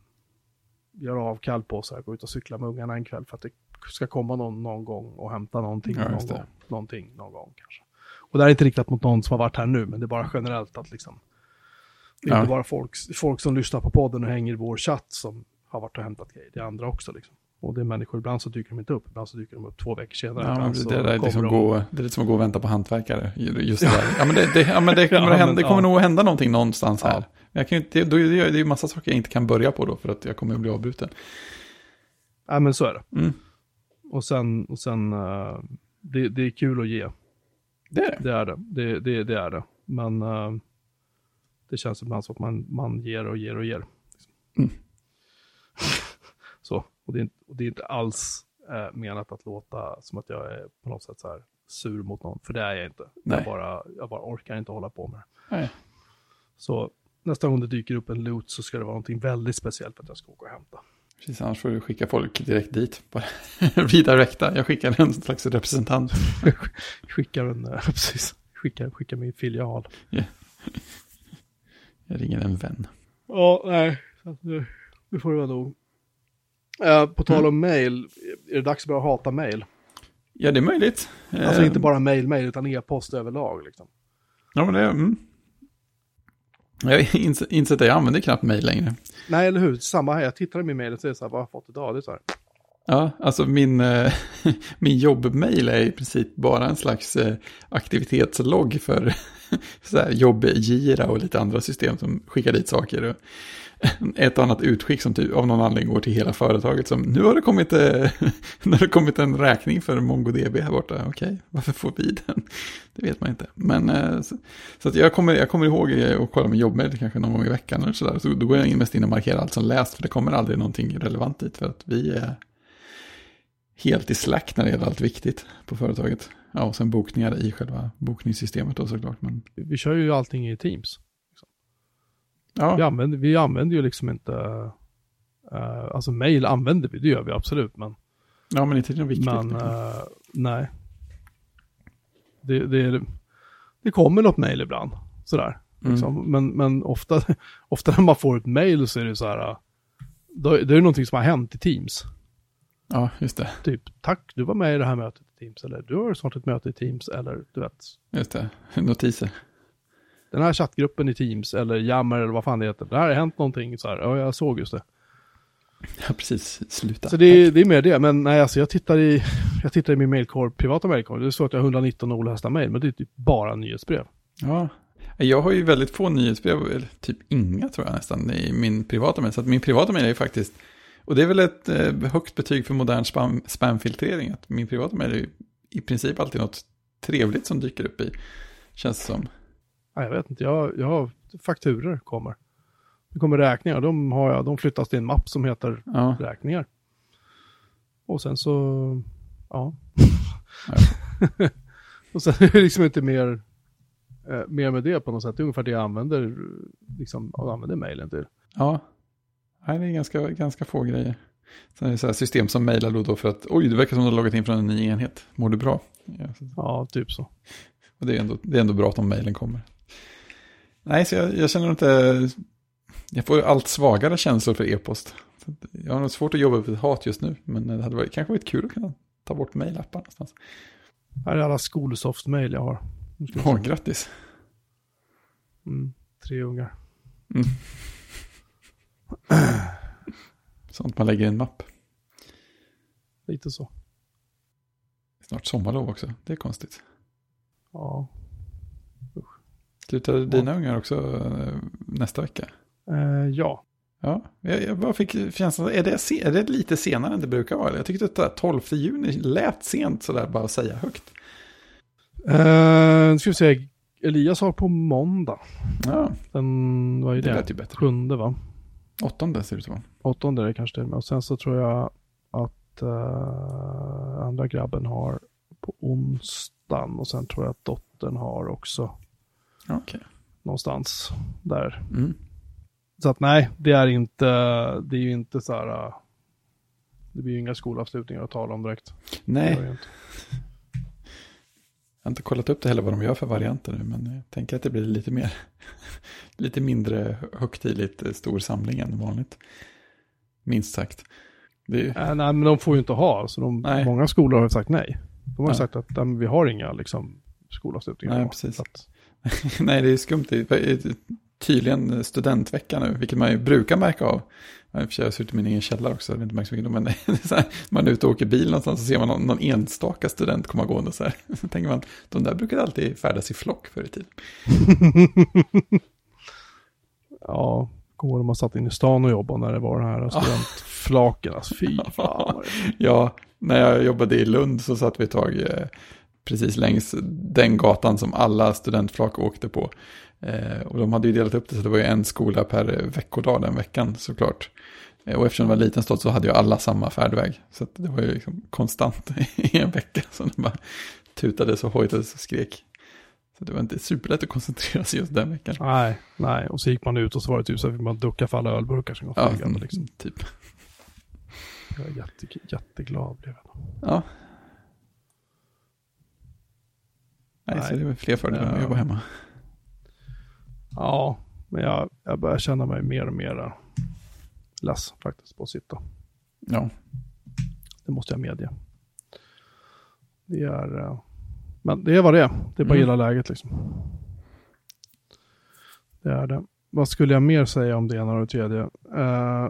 göra avkall på så här, gå ut och cykla med ungarna en kväll för att det ska komma någon någon gång och hämta någonting Ja, någon det. gång. Någonting någon gång kanske. Och det här är inte riktat mot någon som har varit här nu, men det är bara generellt att liksom det är Ja. inte bara folk, folk som lyssnar på podden och hänger i vår chatt som har varit och hämtat grejer. Det är andra också liksom. Och det är människor, ibland så dyker de inte upp, ibland så dyker de upp två veckor senare. Ja, men det, det, är liksom de- gå, det är lite som att gå och vänta på hantverkare. Just det där. Ja, men det, det, ja, men det kommer, Ja, hända, men, det kommer ja. nog att hända någonting någonstans här. Men Jag kan ju är det, det är ju massa saker jag inte kan börja på då för att jag kommer att bli avbruten. Ja, men så är det. Mm. Och sen, och sen eh, det, det är kul att ge. Det är det. Det är det. Det, det, det är det. Men eh, det känns ibland som att man, man ger och ger och ger. Mm. så, och det, är inte, och det är inte alls eh, menat att låta som att jag är på något sätt så här sur mot någon, för det är jag inte. Nej. Jag bara, jag bara orkar inte hålla på med det. Nej. Så nästa gång det dyker upp en loot så ska det vara någonting väldigt speciellt för att jag ska åka och hämta. Precis, annars får du skicka folk direkt dit. Bara Redirecta, jag skickar en slags representant. Skickar en, precis, skickar, skickar min filial. Jag ringer en vän. Ja, nej, nu, nu får det vara nog. Eh, på tal om mail, är det dags att börja hata mail? Ja, det är möjligt. Alltså Eh, inte bara mail, mail, utan e-post överlag. Liksom. Ja, men det... Mm. Jag har insett att jag använder knappt mejl längre. Nej, eller hur? Samma här. Jag tittar i min mejl och säger så här, vad har jag fått idag? Det är så här. Ja, alltså min, eh, min jobbmail är i princip bara en slags eh, aktivitetslogg för så här jobbgira och lite andra system som skickar dit saker. Och ett annat utskick som typ av någon anledning går till hela företaget som nu har det kommit, eh, nu har det kommit en räkning för MongoDB här borta. Okej, varför får vi den? Det vet man inte. Men så, så att jag, kommer, jag kommer ihåg att kolla min jobbmail kanske någon gång i veckan eller sådär. Så då går jag in mest in och markerar allt som läst för det kommer aldrig någonting relevant dit för att vi är helt i slack när det gäller allt viktigt på företaget. Ja, och sen bokningar i själva bokningssystemet då såklart. Men Vi kör ju allting i Teams. Vi ja, använder, vi använder ju liksom inte, eh, alltså mail använder vi, det gör vi absolut, men, ja men inte det viktigt. men liksom. eh, nej. Det, det, är- det kommer något mail ibland, sådär. Mm. Liksom. Men, men ofta, ofta när man får ett mail så är det så här, eh, då, det är någonting som har hänt i Teams. Ja, just det. Typ, tack, du var med i det här mötet i Teams, eller du har snart ett möte i Teams, eller du vet, Just det. Notiser. den här chattgruppen i Teams, eller Jammer, eller vad fan det heter. Det här har hänt någonting, så här, ja, jag såg just det. Ja, precis. Sluta. Så det, är- det är mer det, men nej, alltså jag tittar i, jag tittar i min mailkorg, privata mailkorg, det står att jag har 119 olästa mail, men det är typ bara nyhetsbrev. Ja. Jag har ju väldigt få nyhetsbrev, eller typ inga tror jag nästan, i min privata mail. Så att min privata mail är ju faktiskt, och det är väl ett eh, högt betyg för modern spam, spamfiltrering, att min privata mail är i princip alltid något trevligt som dyker upp i, känns det som. Jag vet inte, jag, jag har fakturer kommer. Det kommer räkningar, de, har jag, de flyttas till en mapp som heter Ja, räkningar. Och sen så, ja. och sen är det liksom inte mer, eh, mer med det på något sätt. Det är ungefär det jag använder, liksom, använder mailen till. ja. Nej, det är ganska, ganska få grejer. Sen är det så system som mejlar då, för att oj, det verkar som att du har loggat in från en ny enhet. Mår du bra? Ja, Ja, typ så. Och det är ändå, det är ändå bra att de mejlen kommer. Nej, så jag, jag känner inte... Jag får allt svagare känslor för e-post. Jag har nog svårt att jobba ett hat just nu, men det hade varit, kanske varit kul att kunna ta bort mejlappar någonstans. Här är alla Skolsoft-mail jag har. Åh, grattis. Mm, tre ungar. Mm. Sånt man lägger i en mapp. Lite så. Snart sommarlov också, det är konstigt. Ja. Slutar dina ungar också eh, nästa vecka? Eh, ja. Ja, jag, jag bara fick känslan, är det, är det lite senare än det brukar vara? Jag tyckte att det där 12 juni lät sent sådär bara att säga högt. Eh, nu ska vi se. Elias har på måndag. Ja, Den, vad är det det? ju bättre. Sjunde va? Åttonde ser det ut som. Åttonde är det kanske till och med. Och sen så tror jag att eh, andra grabben har på onsdagen. Och sen tror jag att dottern har också Okej. någonstans där. Mm. Så att nej, det är inte, det är ju inte så här. eh, det blir ju inga skolavslutningar att tala om direkt. Nej, gör det ju inte. Jag har inte kollat upp det heller vad de gör för varianter nu, men jag tänker att det blir lite mer, lite mindre högtidligt stor samling än vanligt. Minst sagt. Ju- Äh, nej, men de får ju inte ha. Så de, Nej. många skolor har sagt nej. De har Ja. sagt att nej, vi har inga liksom, skolavslutningar. Nej, precis. Att, nej, det är skumt. Det är tydligen studentvecka nu, vilket man ju brukar märka av. Jag har suttit i min egen källare också, det är inte märkt så mycket, men är så här, man är ute och åker bil någonstans och ser man någon, någon enstaka student komma gående så här. Så tänker man, de där brukade alltid färdas i flock förr i tiden. ja, kommer de har satt in i stan och jobbat när det var den här studentflaken. Alltså, fy fan. Ja, när jag jobbade i Lund så satt vi ett tag, eh, precis längs den gatan som alla studentflak åkte på. Eh, och de hade ju delat upp det så det var ju en skola per veckodag den veckan såklart. Eh, och eftersom det var en liten stad så hade ju alla samma färdväg. Så det var ju liksom konstant i en vecka som det bara tutades och hojtades och skrek. Så det var inte superlätt att koncentrera sig just den veckan. Nej, nej. Och så gick man ut och så var det typ så fick man ducka för alla ölburkar som kom Ja, flygande. Liksom. typ. Jag är jätte, jätteglad blev jag. Ja. Nej, Nej. så det är väl fler fördelar med att jobba hemma. Ja, men jag, jag börjar känna mig mer och mer less faktiskt på att sitta. Ja, Det måste jag medge. Det är, eh, men det är vad det är. Det är bara Mm. gilla läget liksom. Det är det. Vad skulle jag mer säga om det ena och det tredje? Eh,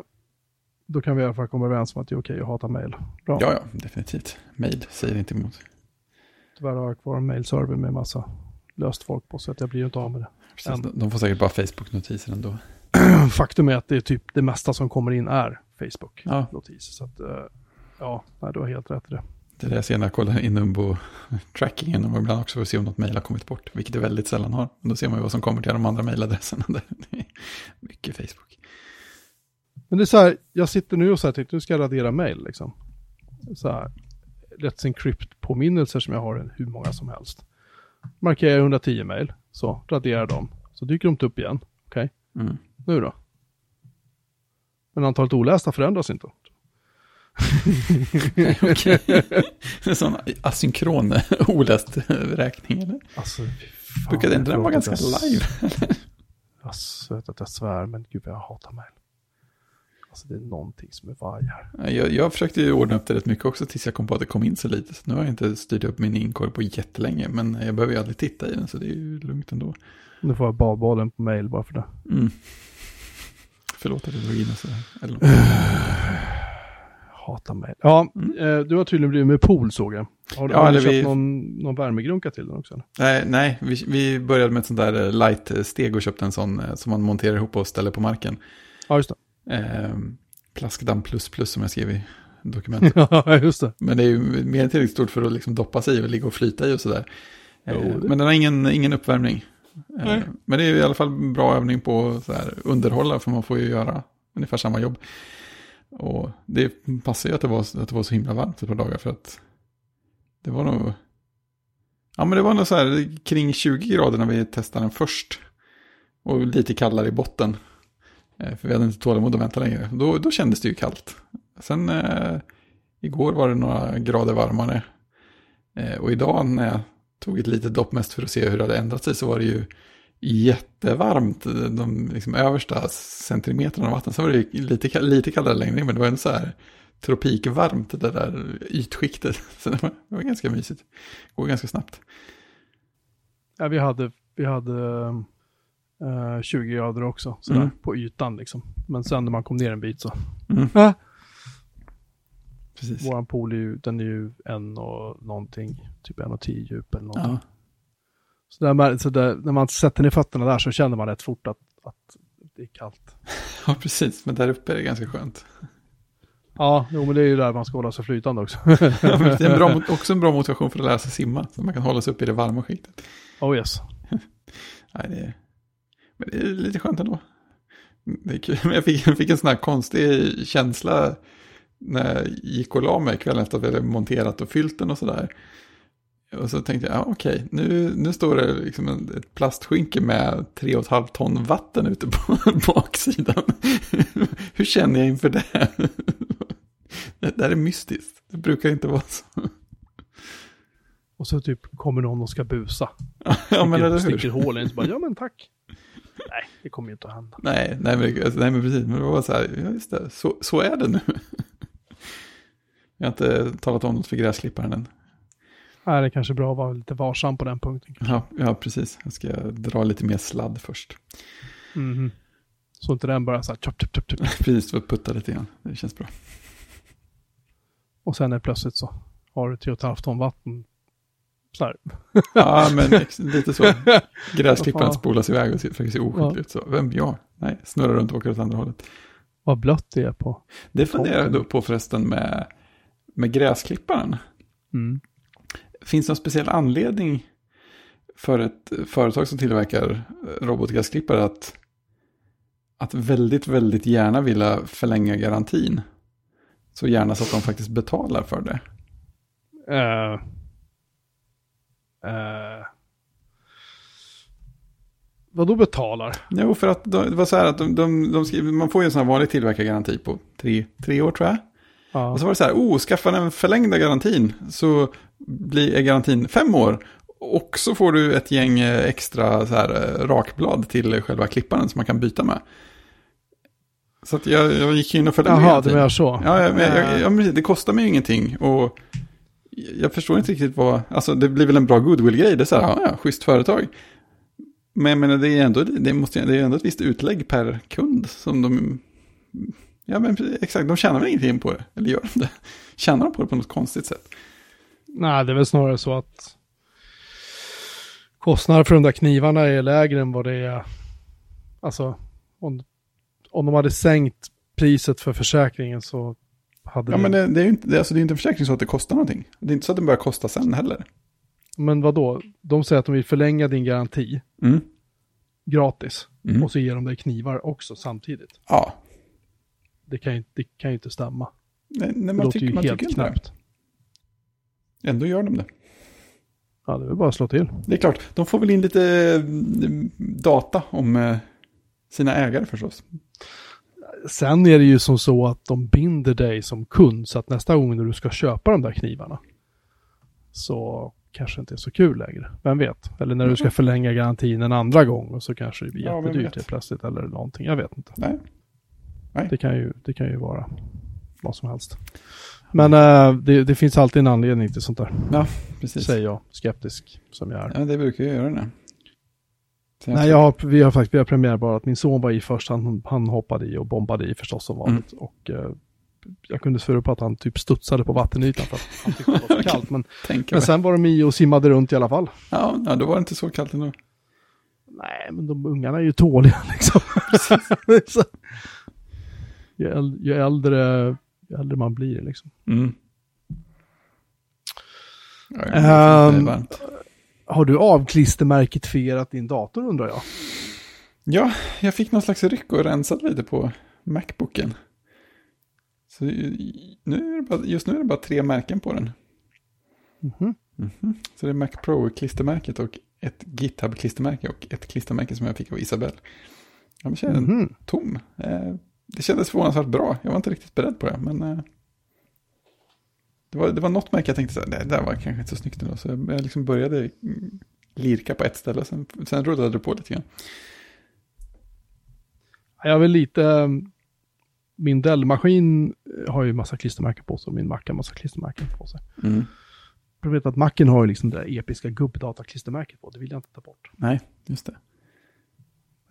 då kan vi i alla fall komma överens om att det är okej att hata. Bra. ja, ja definitivt. Mail säger inte emot. Tyvärr har jag kvar en mailserver med massa löst folk på så att jag blir ju inte av med det. Precis, de- får säkert bara Facebook-notiser ändå. Faktum är att det är typ det mesta som kommer in är Ja. Facebook-notiser. Så att, eh, ja, nej, du har helt rätt i det. Det är det jag ser när jag kollar in Numbo-trackingen och ibland också för att se om något mejl har kommit bort, vilket det väldigt sällan har. Men då ser man ju vad som kommer till de andra mejladresserna. Mycket Facebook. Men det är så här, jag sitter nu och så här, tänkte nu ska jag radera mail liksom. Så här, Let's Encrypt-påminnelser som jag har hur många som helst. Markerar jag 110 mail, så raderar dem. Så dyker de inte upp igen. Okej, Mm. nu då? Men antalet olästa förändras inte. Okej. En sån asynkron oläst räkning, eller? Alltså, fan, inte den vara ganska jag- live? Jag vet att jag svär, men gud jag hatar mail. Alltså det är någonting som är vajar. Jag, jag försökte ju ordna upp det rätt mycket också tills jag kom på att det kom in så lite. Så nu har jag inte styrt upp min inkorg på jättelänge, men jag behöver ju aldrig titta i den så det är ju lugnt ändå. Nu får jag badbollen på mail bara för det. Mm. Förlåt att jag drog in och sådär. Eller, Hatar mail. Ja, Mm. eh, du har tydligen blivit med pool såg jag. Har, Ja, har du köpt vi- någon, någon värmegrunka till den också? Eller? nej, nej vi, vi började med ett sånt där eh, light-steg och köpte en sån eh, som man monterar ihop och ställer på marken. Ja, just Eh, plaskdamm plus plus som jag skrev i dokumentet. Ja, just det. Men det är ju mer tillräckligt stort för att liksom doppa sig i och ligga och flyta i och sådär. Eh, det- Men den har ingen, ingen uppvärmning. Eh. Men det är i alla fall en bra övning på att så här underhålla, för man får ju göra ungefär samma jobb. Och det passar ju att det var, att det var så himla varmt ett par dagar för att det var nog... Ja men det var nog så här kring 20 grader när vi testade den först. Och lite kallare i botten. Eh, för vi hade inte tålamod att vänta längre. Då, då kändes det ju kallt. Sen eh, igår var det några grader varmare. Eh, och idag när jag tog ett litet dopp mest för att se hur det hade ändrat sig så var det ju jättevarmt. Eh, de liksom översta centimeterna av vatten. Sen var det ju lite, lite kallare längre men det var ändå så här tropikvarmt det där ytskiktet. Så det var, det var ganska mysigt. Går ganska snabbt. Ja, vi hade, vi hade eh, eh, 20 grader också, sådär, Mm. på ytan liksom. Men sen när man kom ner en bit så. Mm. Precis. Våran pool är ju, den är ju en och någonting, typ en och tio djup eller någonting. Ja. Så, där, man- så där, när man sätter ner fötterna där så känner man rätt fort att, att det är kallt. ja, precis. Men där uppe är det ganska skönt. Ja, jo men det är ju där man ska hålla sig flytande också. Ja, men det är en bra, också en bra motivation för att lära sig simma. Så man kan hålla sig uppe i det varma skiktet. oh yes. Nej, det är, men det är lite skönt ändå. Det är kul. Men jag fick, jag fick en sån här konstig känsla när jag gick och la mig kvällen efter att vi hade monterat och fyllt den och sådär. Och så tänkte jag, ja, okej, nu, nu står det liksom en, ett plastskynke med 3,5 ton vatten ute på baksidan. Hur känner jag inför det? Det där är mystiskt. Det brukar inte vara så. Och så typ kommer någon och ska busa. Ja, men eller sticker hur? hål i en så bara, ja men tack. Nej, det kommer ju inte att hända. Nej, nej men, alltså, nej, men precis. Men det var så här, ja just det, så, så är det nu. Jag har inte talat om något för gräsklipparen än. Nej, det är kanske bra att vara lite varsam på den punkten. Ja, ja, precis. Jag ska dra lite mer sladd först. Mhm. Så inte den bara så här, chop, chop, chop, chop. Precis, för att putta lite grann. Det känns bra. Och sen är plötsligt så har du 3,5 ton vatten. Här. Ja, men lite så. Gräsklipparen spolas iväg och ser, försöker se oskyldig ut. Så. Vem? Jag? Nej, snurrar runt och åker åt andra hållet. Vad blött det är på. Det funderar jag på förresten med, med gräsklipparen. Mm. finns det någon speciell anledning för ett företag som tillverkar eh, robotgräsklippare att, att väldigt, väldigt gärna vilja förlänga garantin? Så gärna så att de faktiskt betalar för det. Eh, eh, vad då betalar? Jo, för att de, det var så här att de, de, de skriver, man får ju en sån här vanlig tillverkargaranti på tre, tre år tror jag. Ja. Och så var det så här, oh, skaffa den förlängda garantin så blir garantin fem år. Och så får du ett gäng eh, extra så här, eh, rakblad till själva klipparen som man kan byta med. Så att jag, jag gick in och följde med Jaha, du menar så? Ja, men jag, Eh, jag, det kostar mig ingenting. Och jag förstår inte riktigt vad, alltså det blir väl en bra goodwill-grej. Det är så här, ja, ja, schysst företag. Men jag menar, det är ändå, det måste, det är ändå ett visst utlägg per kund som de, ja men exakt, de tjänar väl ingenting på det. Eller gör de det? Tjänar de på det på något konstigt sätt? Nej, det är väl snarare så att kostnader för de där knivarna är lägre än vad det är. Alltså, om, om de hade sänkt priset för försäkringen så hade Ja det... men det, det är ju inte, det, alltså, det är inte en försäkring så att det kostar någonting. Det är inte så att det börjar kosta sen heller. Men vad då? De säger att de vill förlänga din garanti Mm. gratis. Mm. Och så ger de dig knivar också samtidigt. Ja, Det kan ju, det kan ju inte stämma. nej, nej, Det man låter tycker, ju man helt tycker knäppt. Ändå gör de det. Ja, det är bara att slå till. Det är klart, de får väl in lite eh, data om eh, sina ägare förstås. Sen är det ju som så att de binder dig som kund så att nästa gång när du ska köpa de där knivarna så kanske inte är så kul längre. Vem vet? Eller när du ska förlänga garantin en andra gång och så kanske det blir Ja, jättedyrt helt plötsligt eller någonting. Jag vet inte. Nej. Nej. Det kan ju, det kan ju vara vad som helst. Men eh, det, det finns alltid en anledning till sånt där, Precis. säger jag, skeptisk som jag är. Ja, det brukar jag göra det. Nej, jag har, vi har faktiskt vi har premiär bara att min son var i först, han, han hoppade i och bombade i förstås som vanligt. Mm. Och eh, jag kunde svära på att han typ studsade på vattenytan för att han tyckte det var för kallt. Men, men sen var de i och simmade runt i alla fall. Ja, ja, då var det inte så kallt ändå. Nej, men de ungarna är ju tåliga liksom. Ju, äl, ju, äldre, ju äldre man blir liksom. Mm. Ja, ja, Har du avklistermärketfierat din dator undrar jag? Ja, jag fick någon slags ryck och rensat lite på Macbooken. Så i- nu är det bara, just nu är det bara tre märken på den. Mhm. Mhm. Så det är Mac Pro-klistermärket och ett GitHub-klistermärke och ett klistermärke som jag fick av Isabelle. Ja, men känns Mhm. tom. Eh, det kändes förvånansvärt bra. Jag var inte riktigt beredd på det, men eh, det, var, det var något märke jag tänkte så här, det där var kanske inte så snyggt ändå. Så jag, jag liksom började lirka på ett ställe, sen, sen rullade det på lite grann. Jag vill lite, eh, min Dell-maskin har ju massa klistermärken på sig och min Mac har massa klistermärken på sig. Mm. Problemet är att Macen har ju liksom det där episka gubbdataklistermärket på, det vill jag inte ta bort. Nej, just det.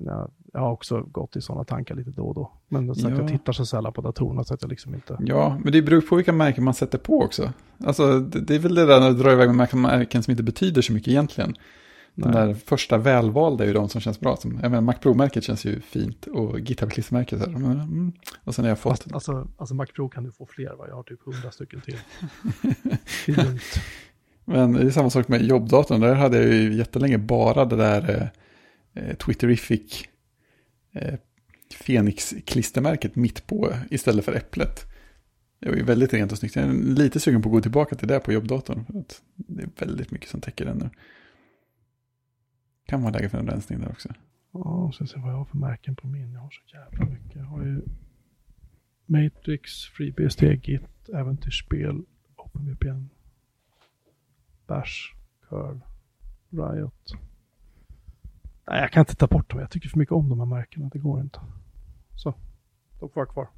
Men Jag, har också gått i sådana tankar lite då och då. Men så Ja. jag tittar så sällan på datorerna så att jag liksom inte... Ja, men det beror på vilka märken man sätter på också. Alltså, det, det är väl det där när du drar iväg med märken som inte betyder så mycket egentligen. De där första välvalda är ju de som känns bra. Som, jag menar, Mac Pro-märket känns ju fint och GitHub-klistermärket. Mm. Och sen har jag fått... Fast, alltså, alltså Mac Pro kan du få fler va? Jag har typ hundra stycken till. Det är lugnt. Men det är samma sak med jobbdatorn. Där hade jag ju jättelänge bara det där eh, Twitterific eh, Fenix-klistermärket mitt på istället för äpplet. Det var ju väldigt rent och snyggt. Jag är lite sugen på att gå tillbaka till det på jobbdatorn. För att det är väldigt mycket som täcker den nu. Kan vara läge för en rensning där också. Ja, så se vad jag har för märken på min. Jag har så jävla mycket. Jag har ju Matrix, FreeBSD, Git, Äventyrsspel, OpenVPN, Bash, Curl, Riot. Nej, jag kan inte ta bort dem. Jag tycker för mycket om de här märkena. Det går inte. Så, de får vara kvar.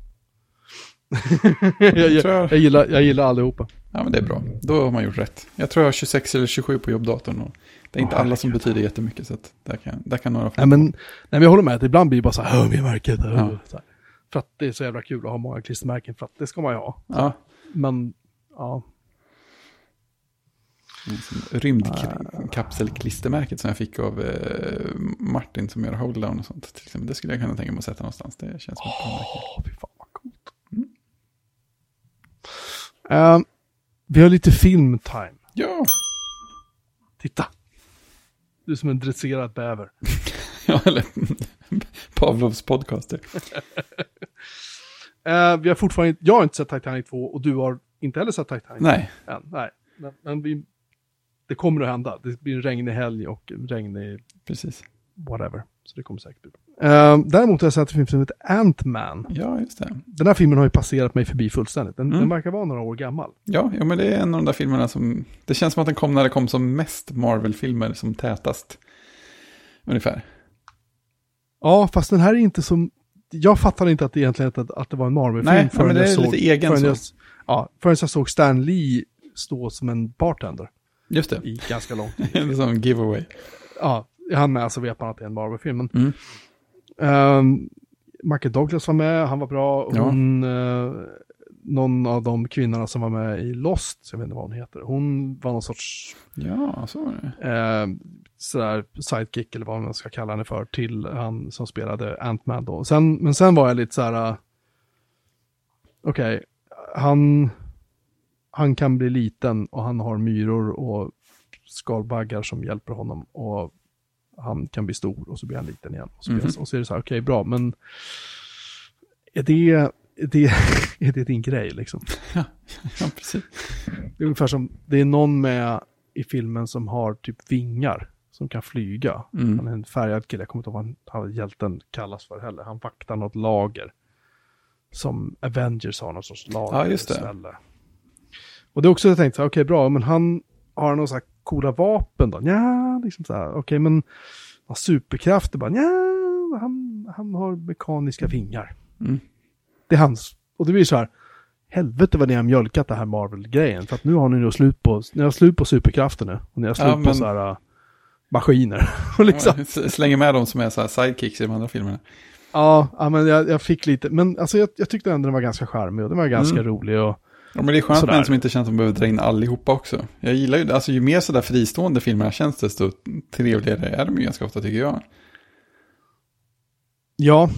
jag, jag, tror jag- jag, gillar, jag gillar allihopa. Ja, men det är bra. Då har man gjort rätt. Jag tror jag har 26 eller 27 på jobbdatorn. Och det är inte Åh, alla som betyder jättemycket. Så att där, kan, där kan några få. Nej men, nej, men jag håller med att ibland blir det bara så här, "Åh, med märket. åh", Ja. så här. För att det är så jävla kul att ha många klistermärken, för att det ska man ju ha. Ja, Men, ja, Rymdkapselklistermärket som jag fick av eh, Martin som gör Holddown och sånt. Till exempel. Det skulle jag kunna tänka mig att sätta någonstans. Det känns som ett åh, fy fan vad coolt. Eh, vi har lite filmtime. Ja, Titta! Du är som en dresserad bäver. Ja, eller Pavlovs podcaster. Eh, vi har fortfarande jag har inte sett Titanic 2 och du har inte heller sett Titanic Nej, än. Nej. Men, men vi, det kommer att hända. Det blir en regnig helg och regnig precis. whatever. Så det kommer säkert bli bra. Eh, däremot har jag sett en film som heter Ant-Man. Ja, just det. Den här filmen har ju passerat mig förbi fullständigt. Den, Mm. den verkar vara några år gammal. Ja, ja, men det är en av de där filmerna som... Det känns som att den kom när det kom som mest Marvel-filmer som tätast. Ungefär. Ja, fast den här är inte som... Jag fattade inte att det egentligen att, att det var en Marvel-film Nej, ja, men det jag är såg, lite egen förrän så. jag, ja, förrän jag såg Stan Lee stå som en bartender Just det. i ganska lång tid. Det är som giveaway. ja, är han med så vet man att det är en Marvel-film. Mm. ehm, Michael Douglas var med, han var bra. Ja. Hon, eh, någon av de kvinnorna som var med i Lost, jag vet inte vad hon heter, hon var någon sorts Ja, så var det. eh, sådär sidekick eller vad man ska kalla henne för till han som spelade Ant-Man då. Sen, men sen var jag lite så här, uh, okej, han, han kan bli liten och han har myror och skalbaggar som hjälper honom och han kan bli stor och så blir han liten igen. Och så, Mhm. han, och så är det så här, okej bra, men är det, är det, är det din grej liksom? Ja, precis. Det är ungefär som, det är någon med i filmen som har typ vingar som kan flyga. Mm. Han är en färgad kille, jag kommer inte ihåg vad han- hjälten kallas för heller. Han vaktar något lager. Som Avengers har något sorts lager. Ja, just det. ställe. Och det är också jag tänkte, okej bra, men han har några så här coola vapen då? Ja, liksom så här, okej men har superkrafter bara, ja, han, han har mekaniska vingar. Mm. Det är hans, och det blir så här, helvete vad ni har mjölkat det här Marvel-grejen. För att nu har ni nog slut på, ni har slut på superkrafter nu. Och ni har slut Ja, på men- så här äh, maskiner. och liksom, Slänger med dem som är så här sidekicks i de andra filmerna. ja, ja, men jag, jag fick lite, men alltså jag, jag tyckte ändå den var ganska charmig och den var ganska Mm. rolig och Ja, men det är skönt Sådär. med en som inte känns som behöver dra in allihopa också. Jag gillar ju, alltså ju mer sådär fristående filmerna känns desto trevligare är de ju ganska ofta tycker jag. ja.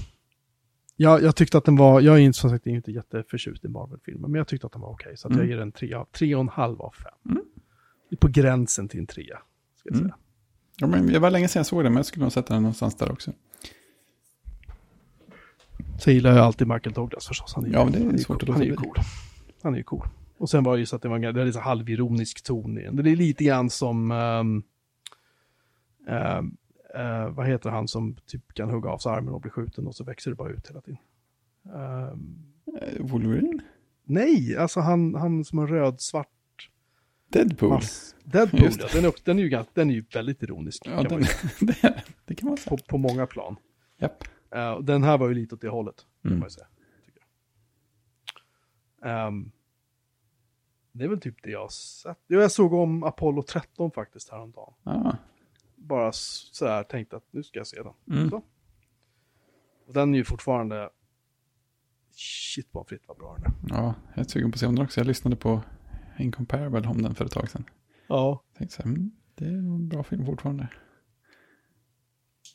Ja, jag tyckte att den var, jag är inte som sagt inte jätteförtjust i Marvel-filmer, men jag tyckte att den var okej. så att jag Mm. ger den tre, tre och en halv av fem. Mm. På gränsen till en trea, ska jag Mm. säga. Ja, men det var länge sedan jag såg den, men jag skulle nog sätta den någonstans där också. Så gillar jag alltid Michael Douglas förstås. Han är, ju- Ja, men det är han ju svårt cool. att Han är ju cool. Han är ju cool. Och sen var det ju så att det var en, det halvironisk ton i den. Det är lite grann som, ehm, ehm, eh, vad heter han som typ kan hugga av sig armen och bli skjuten och så växer det bara ut hela tiden. Eh, Wolverine? nej, alltså han, han som har röd-svart Deadpool? mass. Deadpool, Just ja. Den är, den, är ju, den är ju väldigt ironisk. Ja, kan den, det, det kan man säga. på, på många plan. Japp. Eh, och den här var ju lite åt det hållet, kan Mm. man ju säga. Ehm, det är väl typ det jag har sett. Jo, Jag såg om Apollo 13 faktiskt häromdagen. Ja. Bara s- så här tänkte att nu ska jag se den. Mm. Så. Och den är ju fortfarande... Shit vad fritt vad bra den är. ja, jag är sugen på att se om den också. Jag lyssnade på Incomparable om den för ett tag sedan. Ja. Jag tänkte så här, mm, det är en bra film fortfarande.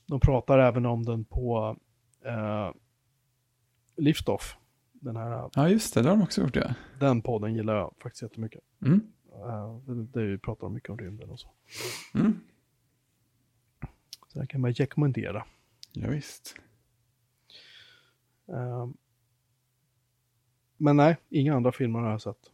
De pratar även om den på uh, Liftoff. Den här, Ja, just det, det har de också gjort ja. den podden gillar jag faktiskt jättemycket. Mm. Uh, det, det pratar om mycket om rymden och så. Mm. Så den kan man rekommendera. Ja, visst. Ehm, men nej, inga andra filmer har jag sett.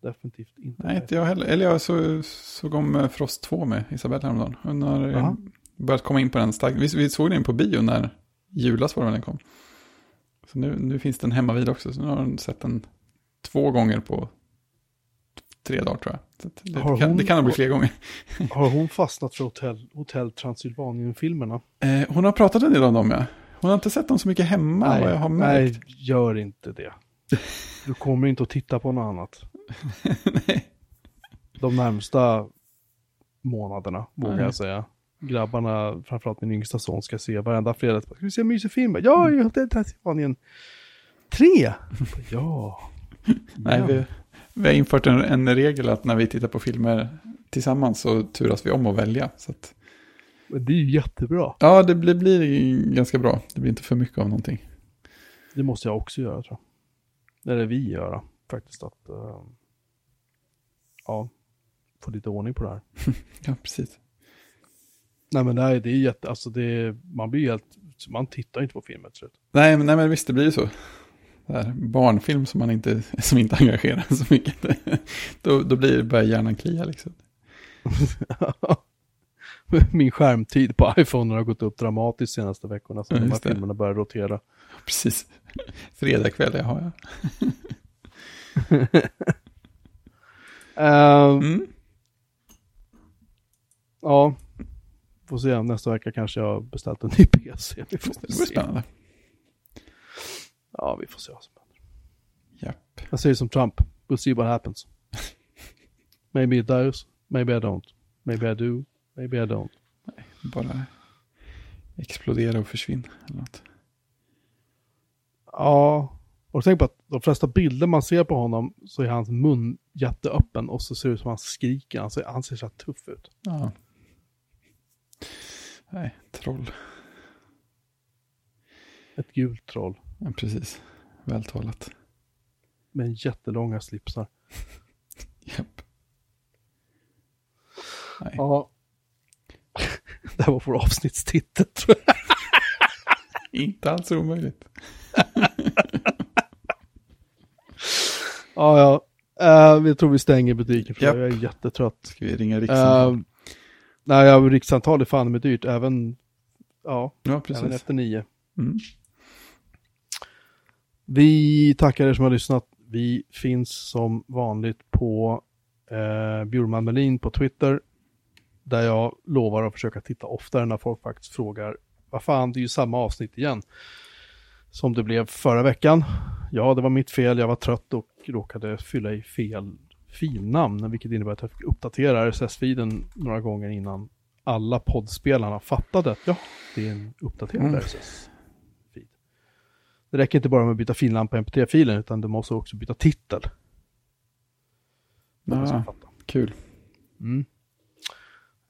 Definitivt inte. Nej, inte jag heller. Eller jag så, såg om Frost 2 med Isabella häromdagen. Hon har eh, Jaha. börjat komma in på den starkt. Vi, vi såg den på bio när julas var den kom. Så nu, nu finns den hemma vid också. Så nu har hon sett den två gånger på tre dagar tror jag. Det, Har kan, hon- det kan nog bli fler gånger. Har hon fastnat för Hotell, Hotell Transylvanien-filmerna? Eh, hon har pratat en del om dem ja. Hon har inte sett dem så mycket hemma vad jag har märkt. nej, gör inte det. Du kommer inte att titta på något annat. Nej. De närmsta månaderna, vågar Nej. jag säga. Grabbarna, framförallt min yngsta son, ska se varenda fredag. Ska vi se en mysig film? Ja, i Hotell Transylvanien 3! Ja. Nej, Ja. vi, vi har infört en, en regel att när vi tittar på filmer tillsammans så turas vi om att välja. Så att, Men det är ju jättebra. ja, det blir, blir ganska bra. Det blir inte för mycket av någonting. Det måste jag också göra tror jag. Eller vi göra faktiskt. att eh, Ja. få lite ordning på det här. Ja, precis. Nej men det här, det är jätte, alltså det man blir helt, man tittar inte på filmen till slut. Nej, men, nej, men visst, det blir ju så. Det här, barnfilm som man inte, som inte engagerar så mycket. då, då blir det bara hjärnan klia liksom. Min skärmtid på iPhone har gått upp dramatiskt de senaste veckorna. Så Ja, de här det. filmerna börjar rotera. Precis. Fredagkväll, jag har jag. Uh, Mm. Ja, får se. Nästa vecka kanske jag har beställt en ny PC. Vi får Det blir spännande. Ja, vi får se vad som händer. Japp. Jag säger som Trump. We'll see what happens. Maybe it does. Maybe I don't. Maybe I do. Maybe I don't. Bara explodera och försvinna. Eller något. Ja, och tänk på att de flesta bilder man ser på honom så är hans mun jätteöppen och så ser det ut som han skriker. Han ser, han ser så här tuff ut. Ja. Nej, troll. Ett gult troll Ja, precis. Vältalat. med jättelånga slipsar. Japp. Nej. Ja. Det här var vår avsnittstitel tror jag. Inte alls omöjligt. Ja, ja. Uh, vi tror vi stänger butiken för Japp. jag är jättetrött. Ska vi ringa rikssamtal? Uh, nej, ja, rikssamtal är fan med dyrt. Även, ja, ja, även efter nio. Mm. Vi tackar er som har lyssnat. Vi finns som vanligt på eh, Bjurman Melin på Twitter. Där jag lovar att försöka titta oftare när folk faktiskt frågar. Vad fan, det är ju samma avsnitt igen. Som det blev förra veckan. Ja, det var mitt fel. Jag var trött och råkade fylla i fel filnamn. Vilket innebär att jag fick uppdatera RSS-feeden några gånger innan alla poddspelarna fattade att ja, det är en uppdaterad Mm. RSS-feed. Det räcker inte bara med att byta filnamn på mp3-filen utan du måste också byta titel. Ja, fatta. kul. Mm.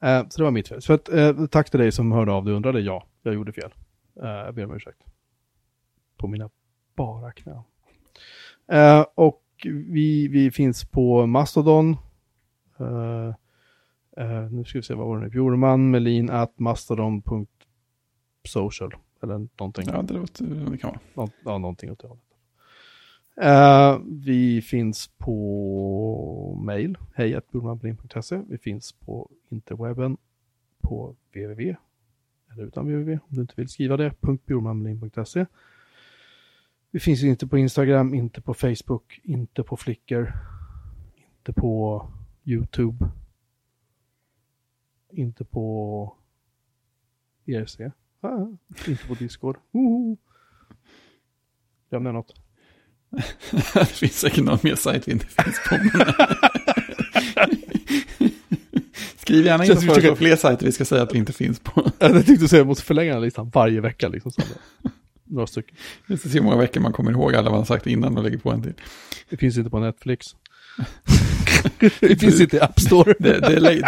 Eh, så det var mitt fel. Så att, eh, tack till dig som hörde av dig och undrade. Ja, jag gjorde fel. Eh, jag ber om ursäkt. På mina bara knän. Eh, och vi, vi finns på Mastodon. Eh, eh, nu ska vi se, vad var det nu? Bjurman, Melin, at mastodon.social. Eller någonting. Ja, det låter det kan vara. Nå, ja, någonting åt det hållet. Eh, vi finns på mail, hejatburmanblin.se. Vi finns på interwebben på www, eller utan www om du inte vill skriva det, .bjurmanblin.se. Vi finns inte på Instagram, inte på Facebook, inte på Flickr, inte på YouTube, inte på ERC, ah, inte på Discord. Woho! Glömde jag något? det finns säkert någon mer sajt vi inte finns på. Skriv gärna in och föreslå fler sajter vi ska säga att vi inte finns på. Jag tänkte säga att jag måste förlänga den listan varje vecka. Liksom. Några stycken. Vi ska se hur många veckor man kommer ihåg alla man sagt innan och lägger på en till. Det finns inte på Netflix. det finns inte i App Store. Det, det, det,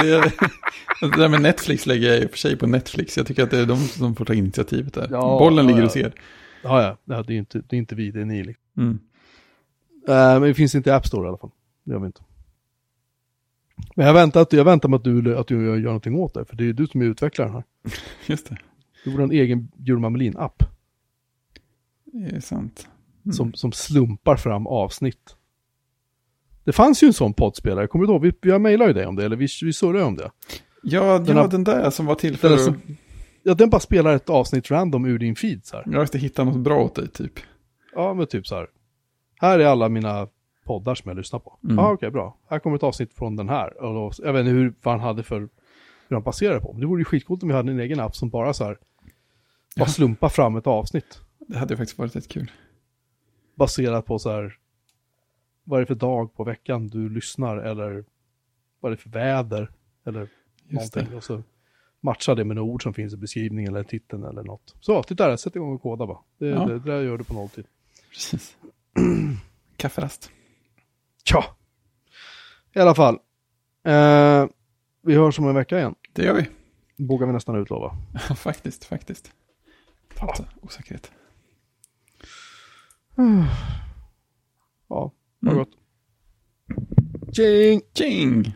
det, där med Netflix lägger jag i och för sig på Netflix. Jag tycker att det är de som får ta initiativet där. Ja, Bollen ja, ligger ja. hos er. Ja, ja. ja det, är inte, det är inte vi, det är ni. Liksom. Mm. Eh, men det finns inte i App Store i alla fall. Det gör vi inte. Men jag väntar, jag väntar med att du, att du gör någonting åt det. För det är du som är utvecklaren här. Just det, Du borde ha en egen Bjurman Melin-app. Det är sant. Mm. Som, som slumpar fram avsnitt. Det fanns ju en sån poddspelare, kommer du ihåg? Vi, vi mejlade ju dig om det, eller vi, vi surrade om det. Ja, Den ja, den där som var till för Den som- Ja, den bara spelar ett avsnitt random ur din feed så här. Jag måste hitta något bra åt dig typ. Ja, men typ så här. Här är alla mina poddar som jag lyssnar på. Mm. Ja, okej, bra. Här kommer ett avsnitt från den här. Och då, jag vet inte hur, han hade för, hur han baserade på. Men det vore ju skitcoolt om vi hade en egen app som bara så här, bara Ja. slumpar fram ett avsnitt. Det hade faktiskt varit rätt kul. Baserat på så här, vad är det för dag på veckan du lyssnar eller vad är det för väder eller Just någonting. Och så matchar det med några ord som finns i beskrivningen eller titeln eller något. Så, titta där, sätt igång och koda bara. Det, Ja. det, det där gör du på nolltid. Precis. Kafferast. Tja! I alla fall. Eh, vi hörs om en vecka igen. Det gör vi. Vågar vi nästan utlova. Ja, faktiskt, faktiskt. Fatta osäkerhet. Ja, vad Mm. gott. Tjing! Tjing!